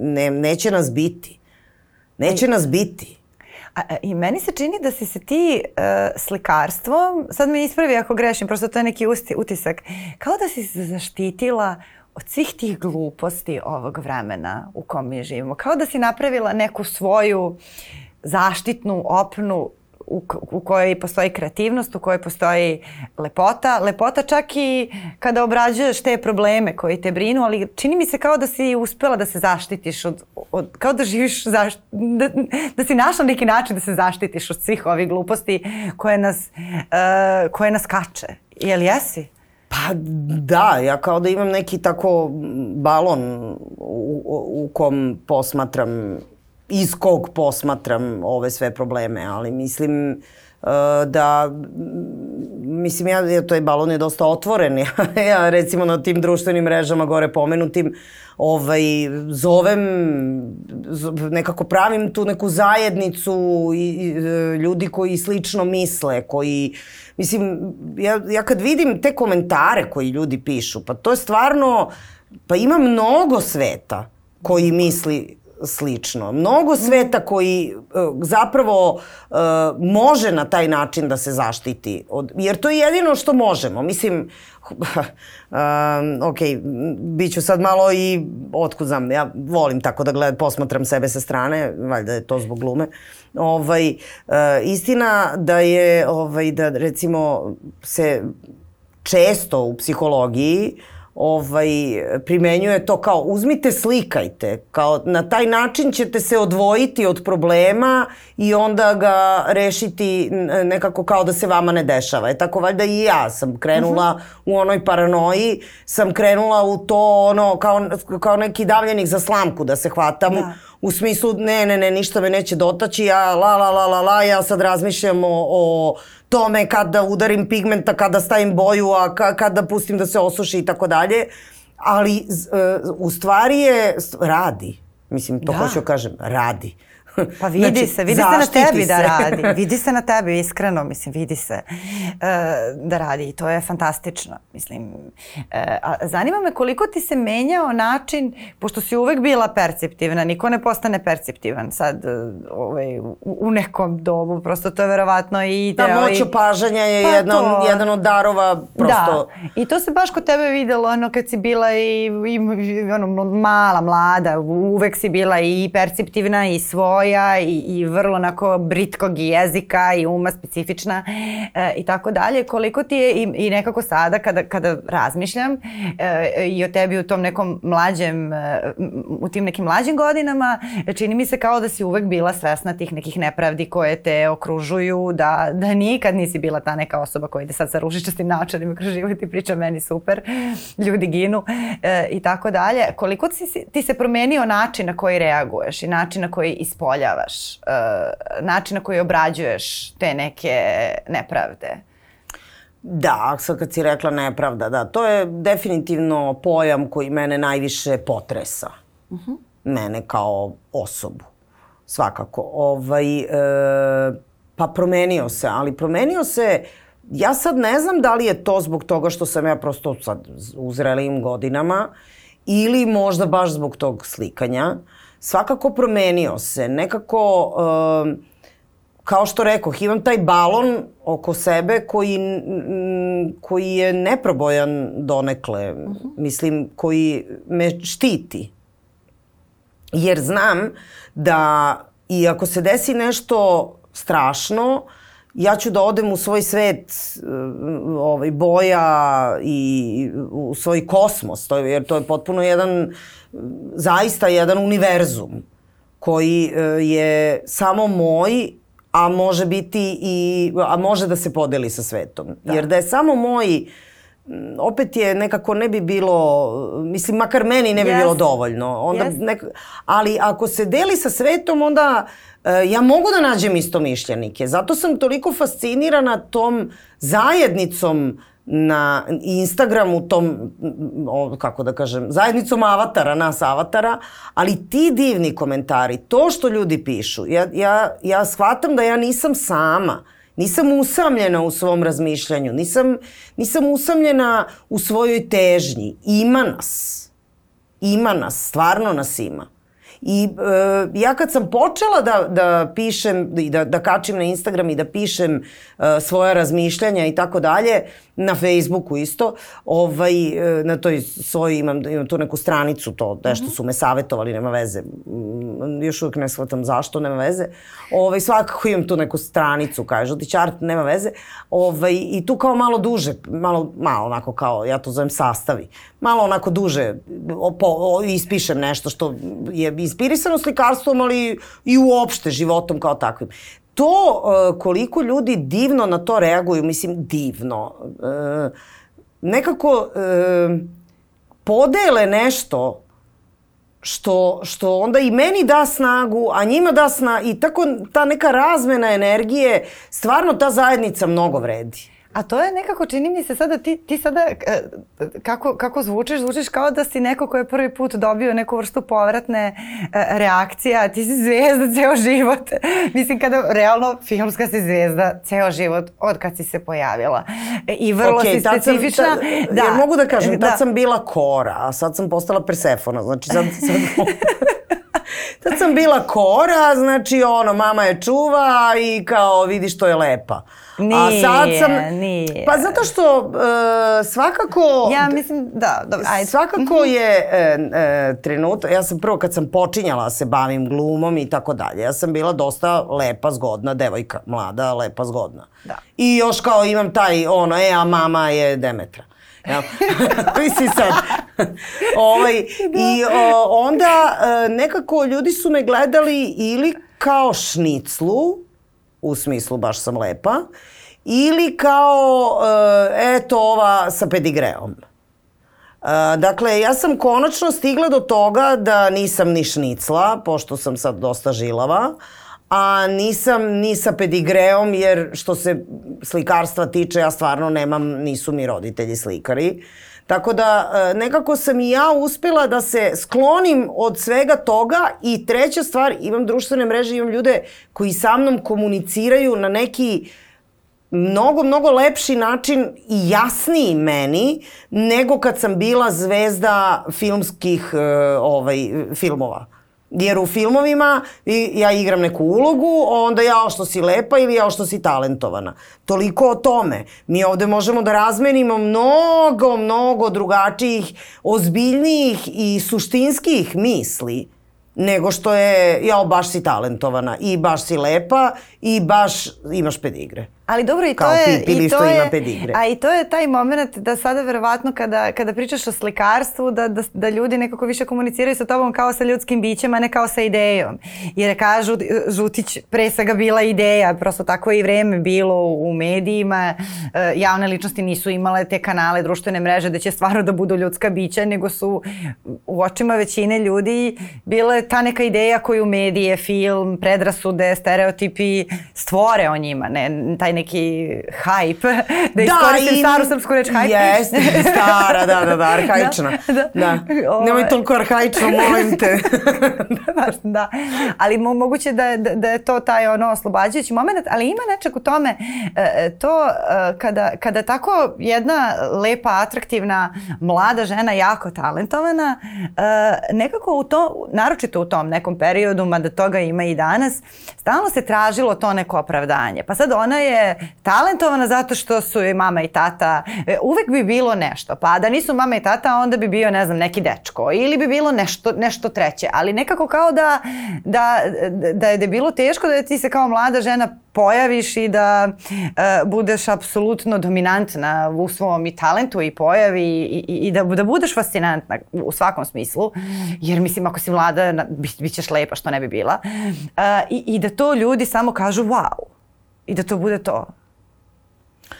ne, neće nas biti. Neće nas biti. A, I meni se čini da si se ti uh, slikarstvom, sad me ispravi ako grešim, prosto to je neki usti, utisak, kao da si se zaštitila od svih tih gluposti ovog vremena u kom mi živimo. Kao da si napravila neku svoju zaštitnu opnu u, u kojoj postoji kreativnost, u kojoj postoji lepota. Lepota čak i kada obrađuješ te probleme koji te brinu, ali čini mi se kao da si uspela da se zaštitiš od, od kao da živiš, zaš, da, da si našla neki način da se zaštitiš od svih ovih gluposti koje nas, uh, koje nas kače. Jel jesi? Pa da, ja kao da imam neki tako balon u, u, kom posmatram iz kog posmatram ove sve probleme, ali mislim uh, da mislim ja, to je balon je dosta otvoren. Ja, ja recimo na tim društvenim mrežama gore pomenutim ovaj zovem nekako pravim tu neku zajednicu i, i ljudi koji slično misle koji mislim ja, ja kad vidim te komentare koji ljudi pišu pa to je stvarno pa ima mnogo sveta koji misli slično. Mnogo sveta koji uh, zapravo uh, može na taj način da se zaštiti. Od, jer to je jedino što možemo. Mislim, um, ok, bit ću sad malo i otkud znam, ja volim tako da gledam, posmatram sebe sa strane, valjda je to zbog glume. Ovaj, uh, istina da je, ovaj, da recimo se često u psihologiji uh, ovaj, primenjuje to kao uzmite slikajte, kao na taj način ćete se odvojiti od problema i onda ga rešiti nekako kao da se vama ne dešava. E tako valjda i ja sam krenula uh. -huh. u onoj paranoji, sam krenula u to ono kao, kao neki davljenik za slamku da se hvatam da. U smislu ne, ne, ne, ništa me neće dotaći, ja la, la, la, la, la, ja sad razmišljam o, o tome kada udarim pigmenta, kada stavim boju, a ka, kada pustim da se osuši i tako dalje. Ali uh, u stvari je, radi. Mislim, to da. hoću da kažem, radi. Pa vidi znači, se, vidi se na tebi se. da radi. Vidi se na tebi, iskreno, mislim, vidi se uh, da radi i to je fantastično. Mislim, uh, a zanima me koliko ti se menjao način, pošto si uvek bila perceptivna, niko ne postane perceptivan sad uh, ovaj, u, u nekom dobu, prosto to je verovatno i... Da, moć opažanja je pa jedan, to... jedan od darova, prosto... Da, i to se baš kod tebe videlo, ono, kad si bila i, i ono, mala, mlada, uvek si bila i perceptivna i svoja boja i, i vrlo onako britkog jezika i uma specifična e, i tako dalje. Koliko ti je i, i nekako sada kada, kada razmišljam e, i o tebi u tom nekom mlađem, e, u tim nekim mlađim godinama, čini mi se kao da si uvek bila svesna tih nekih nepravdi koje te okružuju, da, da nikad nisi bila ta neka osoba koja ide sad sa ružičastim načinima kroz život i priča meni super, ljudi ginu e, i tako dalje. Koliko ti, ti se promenio način na koji reaguješ i način na koji ispoljavaš, e, način na koji obrađuješ te neke nepravde? Da, sad kad si rekla nepravda, da, to je definitivno pojam koji mene najviše potresa. Uh -huh. Mene kao osobu, svakako. Ovaj, e, pa promenio se, ali promenio se, ja sad ne znam da li je to zbog toga što sam ja prosto sad u zrelijim godinama ili možda baš zbog tog slikanja. Svakako promenio se, nekako... E, kao što rekoh, imam taj balon oko sebe koji, koji je neprobojan donekle. Uh -huh. Mislim, koji me štiti. Jer znam da i ako se desi nešto strašno, ja ću da odem u svoj svet ovaj, boja i u svoj kosmos, to je, jer to je potpuno jedan, zaista jedan univerzum koji eh, je samo moj a može biti i, a može da se podeli sa svetom. Da. Jer da je samo moj, opet je nekako ne bi bilo, mislim, makar meni ne bi yes. bilo dovoljno. Onda yes. nek, ali ako se deli sa svetom, onda uh, ja mogu da nađem isto mišljenike. Zato sam toliko fascinirana tom zajednicom na Instagramu tom, o, kako da kažem, zajednicom avatara, nas avatara, ali ti divni komentari, to što ljudi pišu, ja, ja, ja shvatam da ja nisam sama, nisam usamljena u svom razmišljanju, nisam, nisam usamljena u svojoj težnji. Ima nas. Ima nas, stvarno nas ima. I e, ja kad sam počela da, da pišem i da, da kačim na Instagram i da pišem e, svoja razmišljanja i tako dalje, na Facebooku isto, ovaj, e, na toj svoj imam, imam tu neku stranicu, to nešto su me savetovali, nema veze. Mm, još uvijek ne shvatam zašto, nema veze. Ovaj, svakako imam tu neku stranicu, kaže, žutić art, nema veze. Ovaj, I tu kao malo duže, malo, malo onako kao, ja to zovem sastavi, malo onako duže po, o, ispišem nešto što je inspirisano slikarstvom, ali i uopšte životom kao takvim to uh, koliko ljudi divno na to reaguju, mislim divno, uh, nekako uh, podele nešto što, što onda i meni da snagu, a njima da snagu i tako ta neka razmena energije, stvarno ta zajednica mnogo vredi. A to je nekako, čini mi se sada, ti, ti sada, e, kako, kako zvučiš, zvučiš kao da si neko ko je prvi put dobio neku vrstu povratne e, reakcije, a ti si zvezda ceo život. Mislim, kada realno filmska si zvezda ceo život od kad si se pojavila. I vrlo okay, si specifična. Sam, ta, da. Jer mogu da kažem, tad da. sam bila Kora, a sad sam postala Persefona. Znači, sad, sad Tad sam bila kora, znači ono, mama je čuva i kao vidi što je lepa. Nije, A sad sam, nije. Pa zato što uh, svakako... Ja mislim, da, dobro, ajde. Svakako mhm. je uh, uh, trenutak, ja sam prvo kad sam počinjala da se bavim glumom i tako dalje, ja sam bila dosta lepa, zgodna devojka, mlada, lepa, zgodna. Da. I još kao imam taj, ono, e, a mama je Demetra. Ja. Mislim sad. ovaj, da. I o, onda e, nekako ljudi su me gledali ili kao šniclu, u smislu baš sam lepa, ili kao, e, eto ova sa pedigreom. Uh, dakle, ja sam konačno stigla do toga da nisam ni šnicla, pošto sam sad dosta žilava, a nisam ni sa pedigreom jer što se slikarstva tiče ja stvarno nemam, nisu mi roditelji slikari. Tako da e, nekako sam i ja uspela da se sklonim od svega toga i treća stvar, imam društvene mreže, imam ljude koji sa mnom komuniciraju na neki mnogo, mnogo lepši način i jasniji meni nego kad sam bila zvezda filmskih uh, ovaj, filmova. Jer u filmovima ja igram neku ulogu, onda ja što si lepa ili ja što si talentovana. Toliko o tome. Mi ovde možemo da razmenimo mnogo, mnogo drugačijih, ozbiljnijih i suštinskih misli nego što je, jao, baš si talentovana i baš si lepa i baš imaš pedigre. Ali dobro i to Kao je Pip ili i to je, pedigre. A i to je taj moment da sada verovatno kada kada pričaš o slikarstvu da, da da ljudi nekako više komuniciraju sa tobom kao sa ljudskim bićem, a ne kao sa idejom. Jer kažu Žutić pre svega bila ideja, prosto tako je i vreme bilo u medijima. E, javne ličnosti nisu imale te kanale, društvene mreže da će stvarno da budu ljudska bića, nego su u očima većine ljudi bile ta neka ideja koju medije, film, predrasude, stereotipi stvore o njima, ne, taj neki hype, da iskoristim i- staru srpsku reč hype. Jeste, stara, da, da, da, arhaična. Da, Da, da. Ovaj. Nemoj toliko arhaično, molim te. Baš, da. Ali mo, moguće da, da, da je to taj ono oslobađajući moment, ali ima nečeg u tome e, to e, kada, kada tako jedna lepa, atraktivna, mlada žena, jako talentovana, e, nekako u to, naročito u tom nekom periodu, mada toga ima i danas, stalno se tražilo to neko opravdanje. Pa sad ona je talentovana zato što su joj mama i tata, e, uvek bi bilo nešto. Pa da nisu mama i tata, onda bi bio, ne znam, neki dečko ili bi bilo nešto, nešto treće. Ali nekako kao da, da, da je bilo teško da ti se kao mlada žena pojaviš i da e, budeš apsolutno dominantna u svom i talentu i pojavi i, i, i da, da budeš fascinantna u svakom smislu. Jer mislim, ako si mlada, na- bi, bit ćeš lepa, što ne bi bila. E, i, I da to ljudi samo kažu wow. I da to bude to.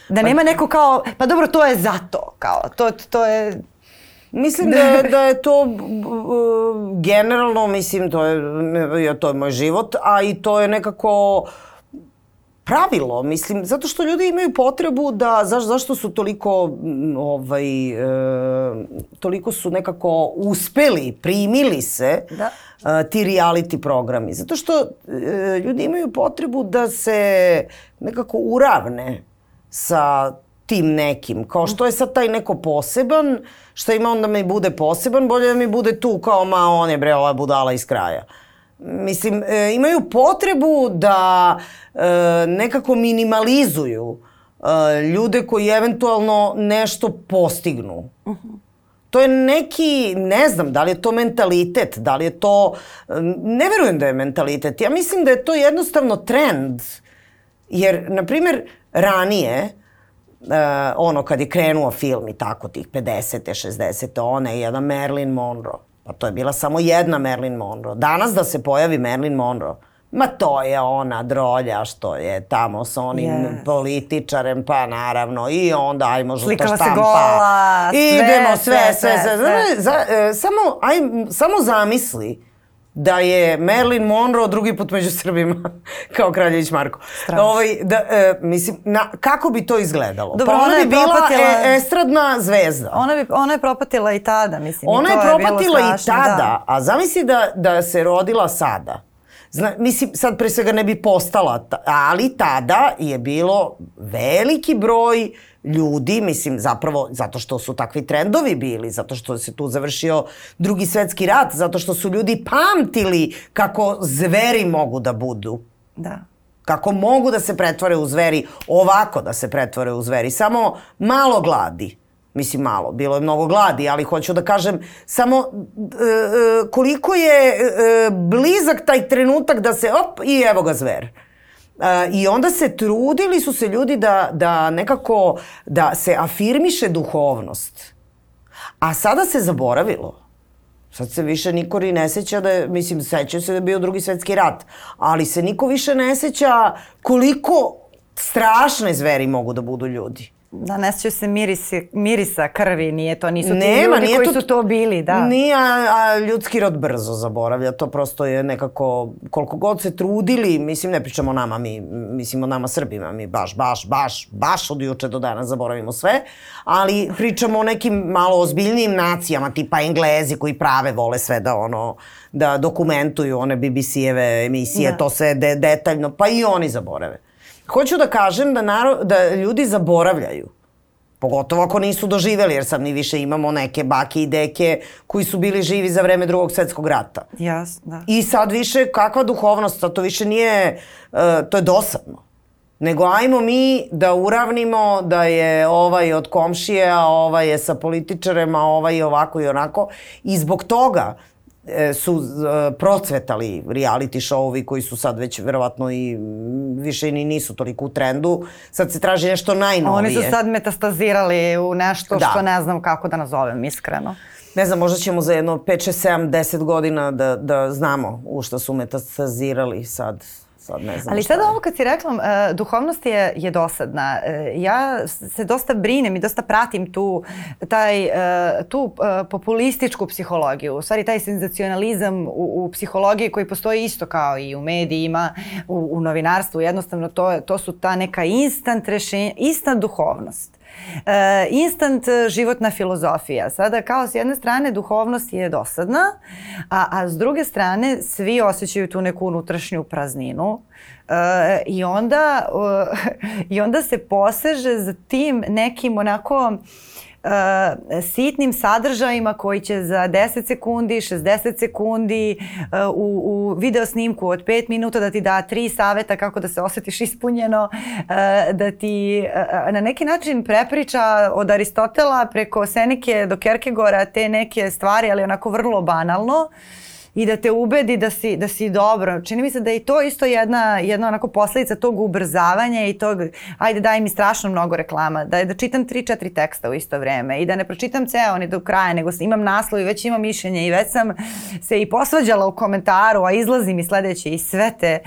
Da nema neko kao, pa dobro, to je zato, kao, to, to je, Mislim da, je- da je to b- generalno, mislim, to je, to je moj život, a i to je nekako pravilo, mislim, zato što ljudi imaju potrebu da, zaš, zašto su toliko, m, ovaj, e, toliko su nekako uspeli, primili se Da. e, ti reality programi. Zato što e, ljudi imaju potrebu da se nekako uravne sa tim nekim. Kao što je sad taj neko poseban, šta ima onda mi bude poseban, bolje da mi bude tu kao ma on je bre ova budala iz kraja. Mislim, e, imaju potrebu da e, nekako minimalizuju e, ljude koji eventualno nešto postignu. To je neki, ne znam, da li je to mentalitet, da li je to, ne verujem da je mentalitet. Ja mislim da je to jednostavno trend. Jer, na primjer, ranije, uh, ono kad je krenuo film i tako tih 50. 60. ona je jedan Marilyn Monroe. Pa to je bila samo jedna Marilyn Monroe. Danas da se pojavi Marilyn Monroe, ma to je ona drolja što je tamo s onim Yes. političarem, pa naravno, i onda ajmo žuta Slikala se štampa. gola, sve, Idemo, sve, sve, sve, sve. sve, sve. sve. Za, e, samo, aj, samo zamisli da je Marilyn Monroe drugi put među Srbima, kao Kraljević Marko. Strašno. Ovaj, da, e, mislim, na, kako bi to izgledalo? Dobro, pa ona, ona je bi bila propatila- e, estradna zvezda. ona, bi, ona je propatila i tada, mislim. i Ona je propatila i strašno, tada, Da. a zamisli da, da se rodila sada. Zna, mislim, sad pre svega ne bi postala, ta, ali tada je bilo veliki broj ljudi, mislim, zapravo zato što su takvi trendovi bili, zato što se tu završio drugi svetski rat, zato što su ljudi pamtili kako zveri mogu da budu. da. Kako mogu da se pretvore u zveri, ovako da se pretvore u zveri. Samo malo gladi. Mislim malo, bilo je mnogo gladi, ali hoću da kažem samo e, e, koliko je e, blizak taj trenutak da se op i evo ga zver. I onda se trudili su se ljudi da, da nekako da se afirmiše duhovnost. A sada se zaboravilo. Sad se više niko ni ne seća da je, mislim, seća se da je bio drugi svetski rat, ali se niko više ne seća koliko strašne zveri mogu da budu ljudi. Da, ne sjećaju se mirisi, mirisa krvi, nije to, nisu ti Nema, ljudi nije koji to- su to bili, da. Nije, a, a ljudski rod brzo zaboravlja, to prosto je nekako, koliko god se trudili, mislim, ne pričamo o nama, mi, mislim o nama Srbima, mi baš, baš, baš, baš od juče do danas zaboravimo sve, ali pričamo o nekim malo ozbiljnijim nacijama, tipa Englezi koji prave vole sve da ono, da dokumentuju one BBC-eve emisije, Da. to sve de, detaljno, pa i oni zaborave. Hoću da kažem da, naro, da ljudi zaboravljaju. Pogotovo ako nisu doživeli, jer sad mi više imamo neke bake i deke koji su bili živi za vreme drugog svetskog rata. Jas, da. I sad više, kakva duhovnost, to više nije, uh, to je dosadno. Nego ajmo mi da uravnimo da je ovaj od komšije, a ovaj je sa političarem, a ovaj je ovako i onako. I zbog toga su e, procvetali reality showovi koji su sad već verovatno i više ni nisu toliko u trendu. Sad se traži nešto najnovije. Oni su sad metastazirali u nešto da. što ne znam kako da nazovem iskreno. Ne znam, možda ćemo za jedno 5, 6, 7, 10 godina da, da znamo u šta su metastazirali sad sad ne znam Ali sad ovo kad si rekla, uh, duhovnost je, je dosadna. Uh, ja se dosta brinem i dosta pratim tu, taj, uh, tu uh, populističku psihologiju. U stvari taj senzacionalizam u, u psihologiji koji postoji isto kao i u medijima, u, u novinarstvu. Jednostavno to, to su ta neka instant rešenja, instant duhovnost. E, instant životna filozofija. Sada kao s jedne strane duhovnost je dosadna, a, a s druge strane svi osjećaju tu neku unutrašnju prazninu. E, i, onda, e, I onda se poseže za tim nekim onako sitnim sadržajima koji će za 10 sekundi, 60 sekundi uh, u, u video snimku od 5 minuta da ti da tri saveta kako da se osjetiš ispunjeno, uh, da ti na neki način prepriča od Aristotela preko Seneke do Kierkegaarda te neke stvari, ali onako vrlo banalno. Uh, i da te ubedi da si, da si dobro. Čini mi se da je to isto jedna, jedna onako posledica tog ubrzavanja i tog, ajde daj mi strašno mnogo reklama, da, da čitam 3-4 teksta u isto vreme i da ne pročitam ceo ni do kraja, nego imam naslov i već imam mišljenje i već sam se i posvađala u komentaru, a izlazi mi sledeće i sve te,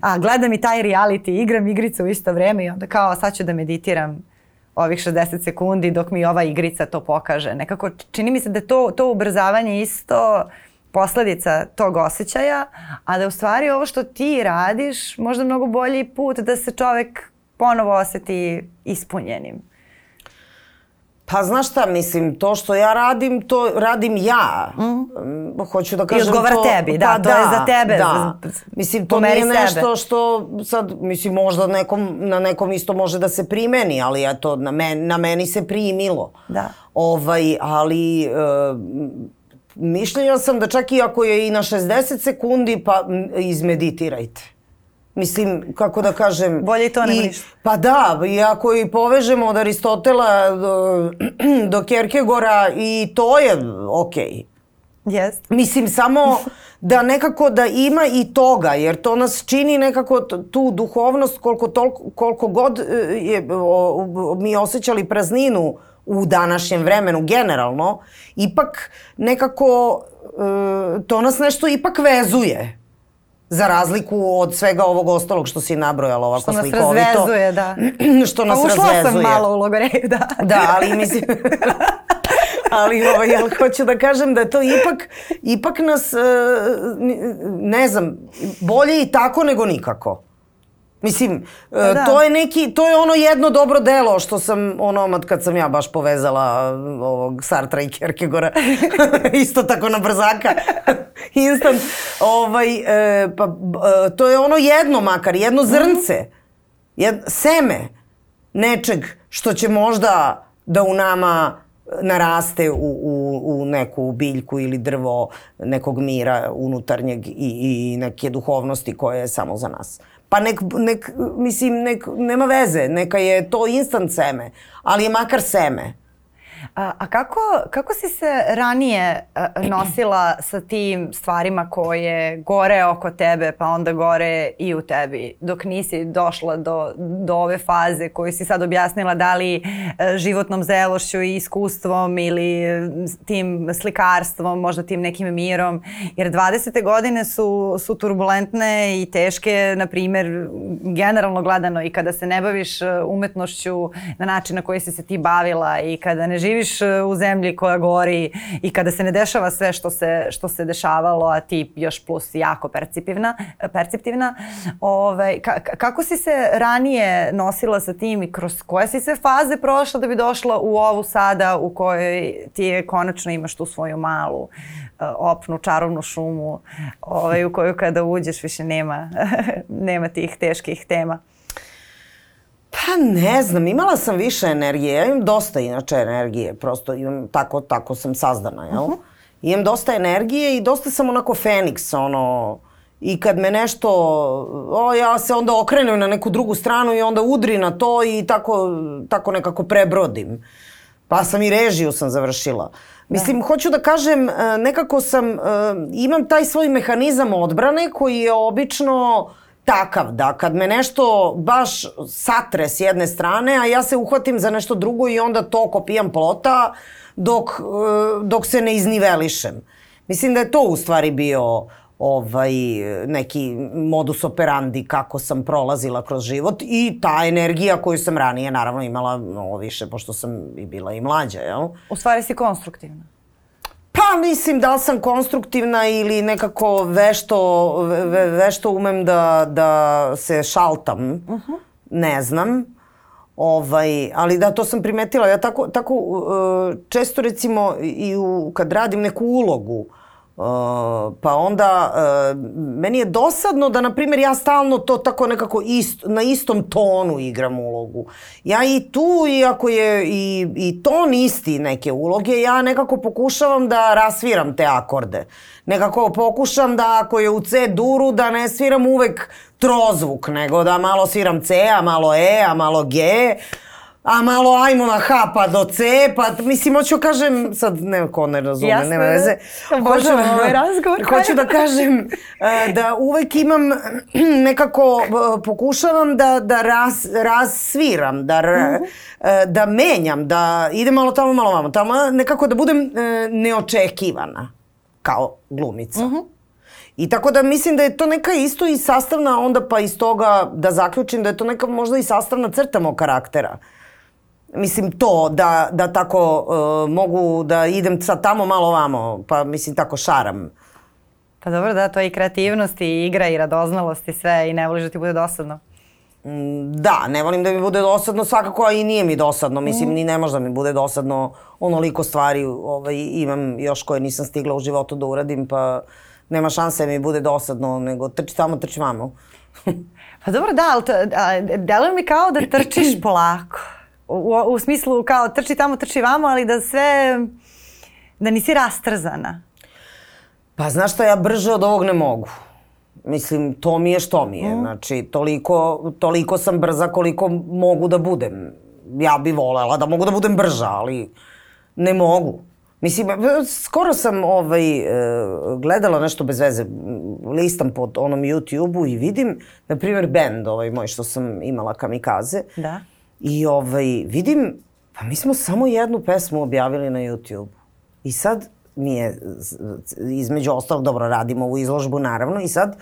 a gledam i taj reality, igram igrice u isto vreme i onda kao sad ću da meditiram ovih 60 sekundi dok mi ova igrica to pokaže. Nekako čini mi se da to, to ubrzavanje isto posledica tog osjećaja, a da u stvari ovo što ti radiš možda mnogo bolji put da se čovek ponovo oseti ispunjenim. Pa znaš šta, mislim, to što ja radim, to radim ja. Mm. Hoću da kažem I odgovara to... tebi, da, pa to da, je za tebe. Da. Mislim, to nije sebe. nešto što sad, mislim, možda nekom, na nekom isto može da se primeni, ali eto, na, men, na meni se primilo. Da. Ovaj, ali... Uh, Mišljenja sam da čak i ako je i na 60 sekundi, pa izmeditirajte. Mislim, kako da kažem... Bolje to nego ništa. Pa da, i ako i povežemo od Aristotela do, do Kierkegaarda i to je okej. Okay. Yes. Mislim, samo da nekako da ima i toga, jer to nas čini nekako tu duhovnost koliko, toliko, koliko god e, je, o, o, mi osjećali prazninu u današnjem vremenu generalno, ipak nekako e, to nas nešto ipak vezuje. Za razliku od svega ovog ostalog što si nabrojala ovako slikovito. Što nas razvezuje, da. što nas pa ušla razvezuje. sam malo u logoreju, da. Da, ali mislim... ali ovaj, ja hoću da kažem da to ipak, ipak nas, e, ne znam, bolje i tako nego nikako. Mislim, pa da. to je neki, to je ono jedno dobro delo što sam onomad kad sam ja baš povezala ovog Sartra i Kierkegaarda, isto tako na brzaka, instant, ovaj, e, pa e, to je ono jedno makar, jedno mhm. zrnce, jed, seme nečeg što će možda da u nama naraste u, u, u neku biljku ili drvo nekog mira unutarnjeg i, i neke duhovnosti koje je samo za nas. Pa nek, nek, mislim, nek, nema veze, neka je to instant seme, ali je makar seme. A, a kako, kako si se ranije nosila sa tim stvarima koje gore oko tebe, pa onda gore i u tebi, dok nisi došla do, do ove faze koju si sad objasnila, da li e, životnom zelošću i iskustvom ili tim slikarstvom, možda tim nekim mirom, jer 20. godine su, su turbulentne i teške, na primer, generalno gledano i kada se ne baviš e, umetnošću na način na koji si se ti bavila i kada ne živiš živiš e, u zemlji koja gori i kada se ne dešava sve što se, što se dešavalo, a ti još plus jako perciptivna, perceptivna, ovaj, ka, kako si se ranije nosila sa tim i kroz koje si se faze prošla da bi došla u ovu sada u kojoj ti je konačno imaš tu svoju malu uh, opnu, čarovnu šumu ovaj, u koju kada uđeš više nema, nema tih teških tema? Pa ne znam, imala sam više energije. Ja imam dosta inače energije, prosto imam, tako, tako sam sazdana, jel? Uh -huh. Imam dosta energije i dosta sam onako Feniks, ono, i kad me nešto, o, ja se onda okrenem na neku drugu stranu i onda udri na to i tako, tako nekako prebrodim. Pa sam i režiju sam završila. Mislim, da. hoću da kažem, e, nekako sam, e, imam taj svoj mehanizam odbrane koji je obično takav da kad me nešto baš satre s jedne strane, a ja se uhvatim za nešto drugo i onda to kopijam plota dok, e, dok se ne iznivelišem. Mislim da je to u stvari bio ovaj, neki modus operandi kako sam prolazila kroz život i ta energija koju sam ranije naravno imala mnogo više pošto sam i bila i mlađa, jel? U stvari si konstruktivna. Pa mislim da li sam konstruktivna ili nekako vešto, ve, vešto umem da, da se šaltam. Uh -huh. Ne znam. Ovaj, ali da, to sam primetila. Ja tako, tako uh, često recimo i u, kad radim neku ulogu, uh, Uh, pa onda uh, meni je dosadno da na primjer ja stalno to tako nekako ist, na istom tonu igram ulogu. Ja i tu iako je i, i ton isti neke uloge, ja nekako pokušavam da rasviram te akorde. Nekako pokušam da ako je u C duru da ne sviram uvek trozvuk, nego da malo sviram C, a malo E, a malo G, a malo ajmo na H pa do C, pa mislim, hoću kažem, sad neko ne razume, Jasne, nema veze. Hoću da, ovaj razgovor. Hoću da kažem uh, da uvek imam, nekako uh, pokušavam da, da raz, razsviram, da, uh -huh. uh, da menjam, da idem malo tamo, malo vamo, tamo, nekako da budem neočekivana kao glumica. Uh -huh. I tako da mislim da je to neka isto i sastavna onda pa iz toga da zaključim da je to neka možda i sastavna crta mog karaktera. Mislim to da, da tako uh, mogu da idem sad tamo malo vamo, pa mislim tako šaram. Pa dobro da, to je i kreativnost i igra i radoznalost i sve i ne voliš da ti bude dosadno. Mm, da, ne volim da mi bude dosadno svakako, a i nije mi dosadno. Mislim, mm. ni ne može da mi bude dosadno. Onoliko stvari ovaj, imam još koje nisam stigla u životu da uradim, pa nema šanse da mi bude dosadno, nego trči tamo, trči vamo. pa dobro, da, ali deluje mi kao da trčiš polako u, u smislu kao trči tamo, trči vamo, ali da sve, da nisi rastrzana. Pa znaš šta, ja brže od ovog ne mogu. Mislim, to mi je što mi je. Mm. Znači, toliko, toliko sam brza koliko mogu da budem. Ja bi volela da mogu da budem brža, ali ne mogu. Mislim, skoro sam ovaj, e, gledala nešto bez veze, listam pod onom YouTube-u i vidim, na primjer, band ovaj moj što sam imala kamikaze. Da I ovaj, vidim, pa mi smo samo jednu pesmu objavili na YouTube. I sad mi je, između ostalog, dobro, radimo ovu izložbu naravno i sad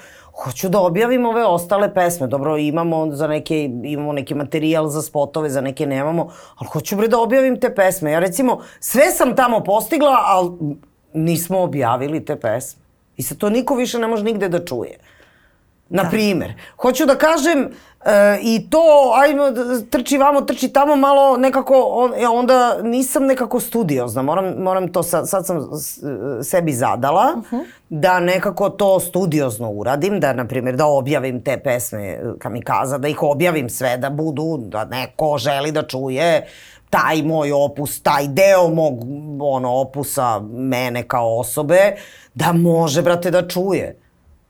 hoću da objavim ove ostale pesme. Dobro, imamo za neke, imamo neki materijal za spotove, za neke nemamo, ali hoću bre da objavim te pesme. Ja recimo, sve sam tamo postigla, ali nismo objavili te pesme. I sad to niko više ne može nigde da čuje. Na da. primer, hoću da kažem, E, I to, ajmo, trči vamo, trči tamo, malo nekako, on, ja onda nisam nekako studiozna, moram, moram to, sad, sad sam sebi zadala, uh -huh. da nekako to studiozno uradim, da, na primjer, da objavim te pesme Kamikaza, da ih objavim sve, da budu, da neko želi da čuje taj moj opus, taj deo mog ono, opusa mene kao osobe, da može, brate, da čuje.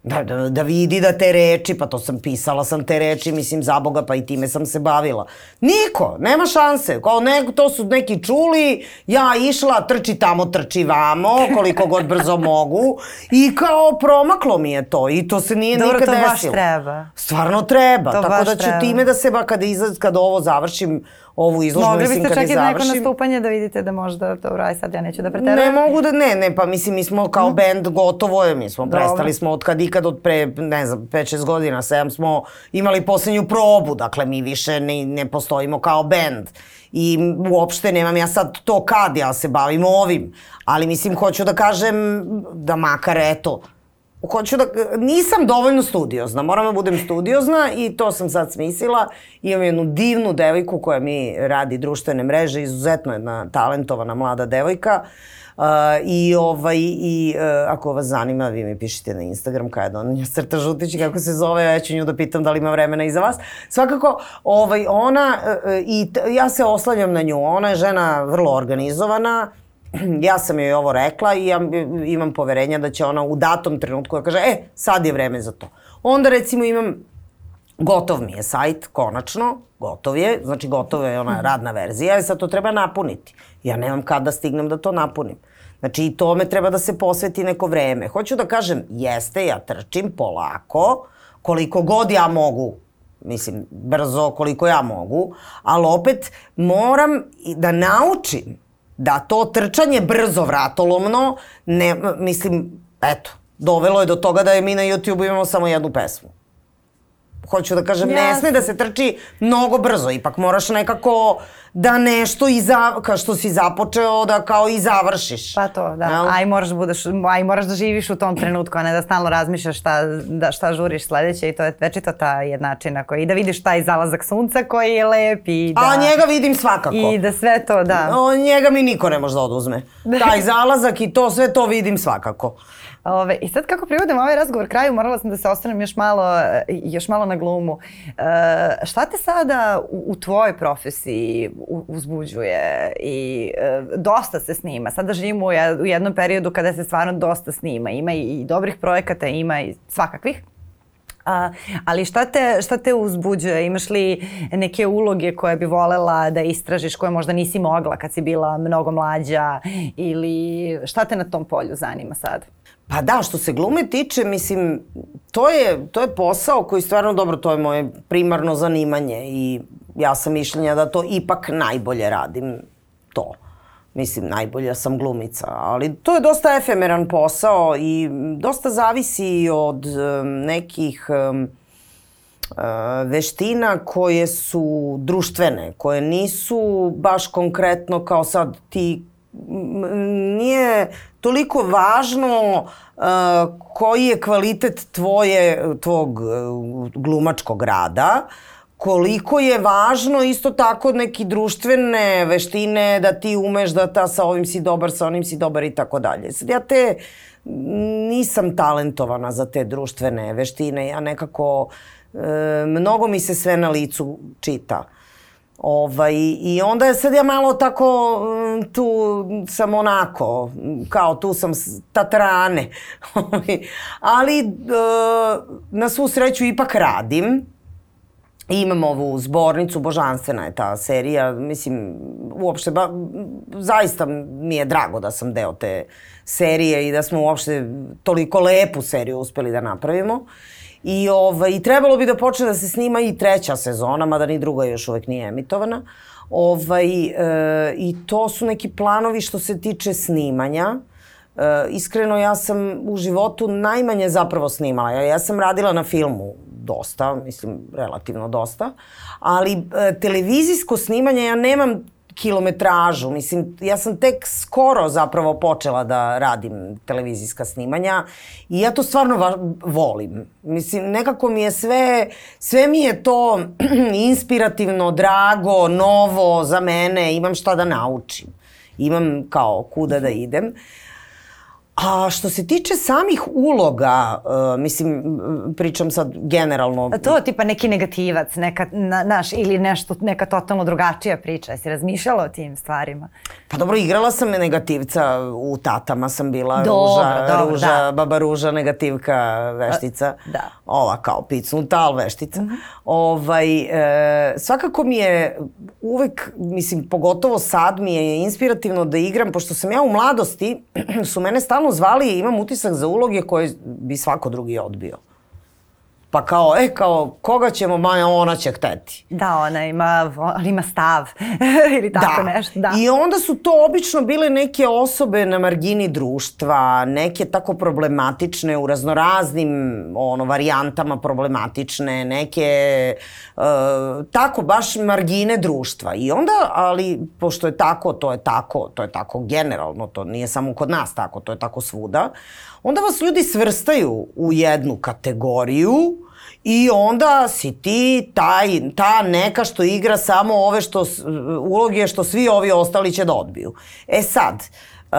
Da, da, da vidi da te reči, pa to sam pisala sam te reči, mislim za Boga, pa i time sam se bavila. Niko, nema šanse. Kao ne, to su neki čuli, ja išla, trči tamo, trči vamo, koliko god brzo mogu. I kao promaklo mi je to i to se nije Dobro, nikad desilo. Dobro, to baš treba. Stvarno treba. To Tako da ću treba. time da se, ba, kada, izaz, kada ovo završim, ovu izložbu, Mogli mislim, kad je završim. Mogli biste čak i neko nastupanje da vidite da možda, dobro, aj sad ja neću da preterujem. Ne mogu da, ne, ne, pa mislim, mi smo kao mm. band gotovo je, mi smo dobro. prestali smo od kad ikad, od pre, ne znam, 5-6 godina, 7 smo imali poslednju probu, dakle mi više ne, ne postojimo kao band. I uopšte nemam ja sad to kad, ja se bavim ovim. Ali mislim, hoću da kažem da makar eto, hoću da, nisam dovoljno studiozna, moram da budem studiozna i to sam sad smislila. Imam jednu divnu devojku koja mi radi društvene mreže, izuzetno jedna talentovana mlada devojka. Uh, I, ovaj, i uh, ako vas zanima, vi mi pišite na Instagram kada on Crta Žutić, kako se zove, ja ću nju da pitam da li ima vremena i za vas. Svakako, ovaj, ona, uh, i t, ja se oslanjam na nju, ona je žena vrlo organizovana, ja sam joj ovo rekla i ja imam poverenja da će ona u datom trenutku da kaže, e, sad je vreme za to. Onda recimo imam Gotov mi je sajt, konačno, gotov je, znači gotova je ona radna verzija i sad to treba napuniti. Ja nemam kad da stignem da to napunim. Znači i tome treba da se posveti neko vreme. Hoću da kažem, jeste, ja trčim polako, koliko god ja mogu, mislim, brzo koliko ja mogu, ali opet moram da naučim da to trčanje brzo vratolomno, ne, mislim, eto, dovelo je do toga da je mi na YouTube imamo samo jednu pesmu hoću da kažem, Jasne. ne sme da se trči mnogo brzo, ipak moraš nekako da nešto i za, kao što si započeo da kao i završiš. Pa to, da. Jel? Aj moraš da budeš, aj moraš da živiš u tom trenutku, a ne da stalno razmišljaš šta, da, šta žuriš sledeće i to je večito ta jednačina koji, i da vidiš taj zalazak sunca koji je lep i da... A njega vidim svakako. I da sve to, da. O, njega mi niko ne može da oduzme. Taj zalazak i to, sve to vidim svakako. Ove, I sad kako privodimo ovaj razgovor kraju, morala sam da se ostanem još malo, još malo na glumu. E, šta te sada u, u tvojoj profesiji uzbuđuje i e, dosta se snima. Sada živimo u jednom periodu kada se stvarno dosta snima. Ima i dobrih projekata, ima i svakakvih. A, ali šta te, šta te uzbuđuje? Imaš li neke uloge koje bi volela da istražiš, koje možda nisi mogla kad si bila mnogo mlađa ili šta te na tom polju zanima sad? Pa da, što se glume tiče, mislim, to je, to je posao koji stvarno dobro, to je moje primarno zanimanje i ja sam mišljenja da to ipak najbolje radim to. Mislim, najbolja sam glumica, ali to je dosta efemeran posao i dosta zavisi od nekih uh, veština koje su društvene, koje nisu baš konkretno kao sad ti nije toliko važno uh, koji je kvalitet tvoje, tvog uh, glumačkog rada, koliko je važno isto tako neki društvene veštine da ti umeš da ta sa ovim si dobar, sa onim si dobar i tako dalje. Sad ja te nisam talentovana za te društvene veštine, ja nekako e, mnogo mi se sve na licu čita. Ovaj, I onda je sad ja malo tako, mm, tu sam onako, kao tu sam tatrane. Ovaj, ali e, na svu sreću ipak radim. Imam ovu zbornicu, božanstvena je ta serija, mislim, uopšte, ba, zaista mi je drago da sam deo te serije i da smo uopšte toliko lepu seriju uspeli da napravimo. Uh, I, ovaj, I trebalo bi da počne da se snima i treća sezona, mada ni druga još uvek nije emitovana. Ovaj, e, I to su neki planovi što se tiče snimanja. E, iskreno, ja sam u životu najmanje zapravo snimala. Ja, ja sam radila na filmu dosta, mislim, relativno dosta, ali e, televizijsko snimanje ja nemam kilometražu. Mislim, ja sam tek skoro zapravo počela da radim televizijska snimanja i ja to stvarno volim. Mislim, nekako mi je sve, sve mi je to inspirativno, drago, novo za mene, imam šta da naučim. Imam kao kuda da idem. Uh, A što se tiče samih uloga, uh, mislim, pričam sad generalno. A to tipa neki negativac, neka, na, naš, ili nešto, neka totalno drugačija priča. Jesi razmišljala o tim stvarima? Pa dobro, igrala sam negativca, u Tatama sam bila dobro, Ruža, dobro, Ruža, da. Baba Ruža, negativka, veštica. A, da. Ova kao picnuta, ali veštica. Mhm. -huh. ovaj, e, svakako mi je uvek, mislim, pogotovo sad mi je inspirativno da igram, pošto sam ja u mladosti, su mene stalno zvali i imam utisak za uloge koje bi svako drugi odbio. Pa kao, e, kao, koga ćemo, Maja, ona će hteti. Da, ona ima, ona ima stav ili tako da. nešto. Da, i onda su to obično bile neke osobe na margini društva, neke tako problematične u raznoraznim ono, varijantama problematične, neke uh, tako baš margine društva. I onda, ali pošto je tako, to je tako, to je tako generalno, to nije samo kod nas tako, to je tako svuda, onda vas ljudi svrstaju u jednu kategoriju i onda si ti taj, ta neka što igra samo ove što, uloge što svi ovi ostali će da odbiju. E sad, uh,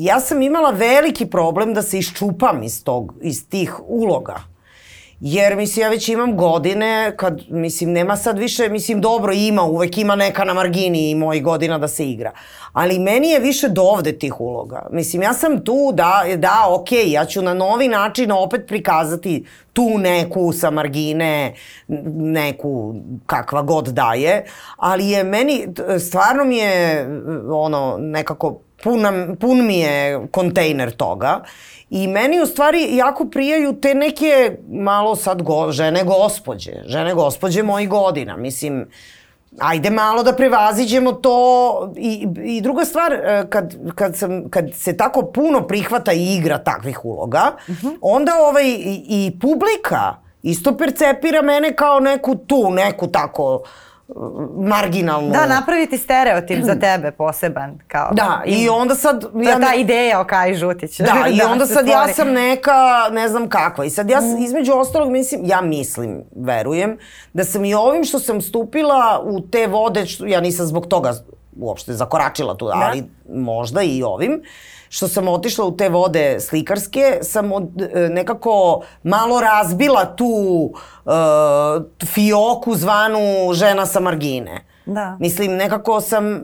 ja sam imala veliki problem da se iščupam iz, tog, iz tih uloga. Jer, mislim, ja već imam godine kad, mislim, nema sad više, mislim, dobro ima, uvek ima neka na margini i mojih godina da se igra. Ali meni je više dovde tih uloga. Mislim, ja sam tu da, da, okej, okay, ja ću na novi način opet prikazati tu neku sa margine, neku kakva god daje, ali je meni, stvarno mi je, ono, nekako, pun, pun mi je kontejner toga I meni u stvari jako prijaju te neke malo sad go, žene gospođe, žene gospođe mojih godina. Mislim, ajde malo da prevaziđemo to i, i druga stvar e, kad, kad, sam, kad se tako puno prihvata i igra takvih uloga uh mhm. -huh. onda ovaj i, i publika isto percepira mene kao neku tu neku tako uh, marginalnu... Da, napraviti stereotip za tebe poseban. Kao, da, i, i onda sad... To ja je ta ideja o Kaj Žutić. Da, da i onda sad stvori. ja sam neka, ne znam kakva. I sad ja, mm. između ostalog, mislim, ja mislim, verujem, da sam i ovim što sam stupila u te vode, što, ja nisam zbog toga uopšte zakoračila tu, da. ali možda i ovim, uh, što sam otišla u te vode slikarske, sam od, e, nekako malo razbila tu uh, fioku zvanu žena sa margine. Da. Mislim, nekako sam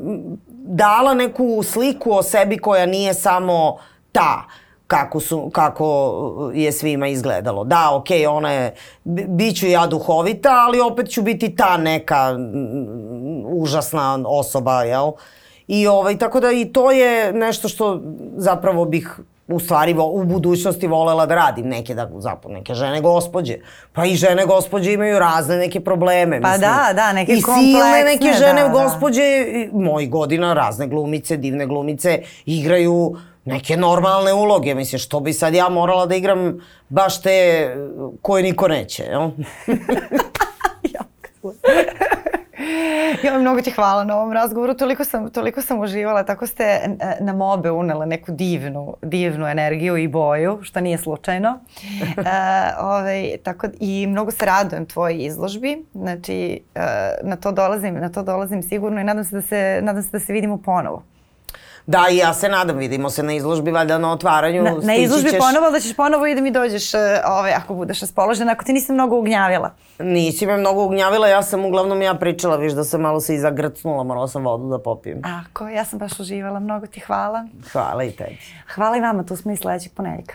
dala neku sliku o sebi koja nije samo ta kako, su, kako je svima izgledalo. Da, okay, ona je, bit ću ja duhovita, ali opet ću biti ta neka užasna osoba, jel? Uh, I ovaj, tako da i to je nešto što zapravo bih u stvari u budućnosti volela da radim neke da zapravo neke žene gospođe. Pa i žene gospođe imaju razne neke probleme, pa mislim. da, da, neke I silne neke žene da, gospođe, da. mojih godina, razne glumice, divne glumice igraju neke normalne uloge, mislim, što bi sad ja morala da igram baš te koje niko neće, jel? Ja, mnogo ti hvala na ovom razgovoru, toliko sam, toliko sam uživala, tako ste e, na mobe unele neku divnu, divnu energiju i boju, što nije slučajno. e, ovaj, tako, I mnogo se radujem tvojoj izložbi, znači e, na, to dolazim, na to dolazim sigurno i nadam se da se, nadam se, da se vidimo ponovo. Da, i ja se nadam, vidimo se na izložbi, valjda na otvaranju. Na, na izložbi ćeš... ponovo, da ćeš ponovo i da mi dođeš, ove, ovaj, ako budeš raspoložena, ako ti nisam mnogo ugnjavila. Nisi me mnogo ugnjavila, ja sam uglavnom ja pričala, viš da sam malo se i zagrcnula, morala sam vodu da popijem. Ako, ja sam baš uživala, mnogo ti hvala. Hvala i tebi. Hvala i vama, tu smo i sledećeg ponedjeljka.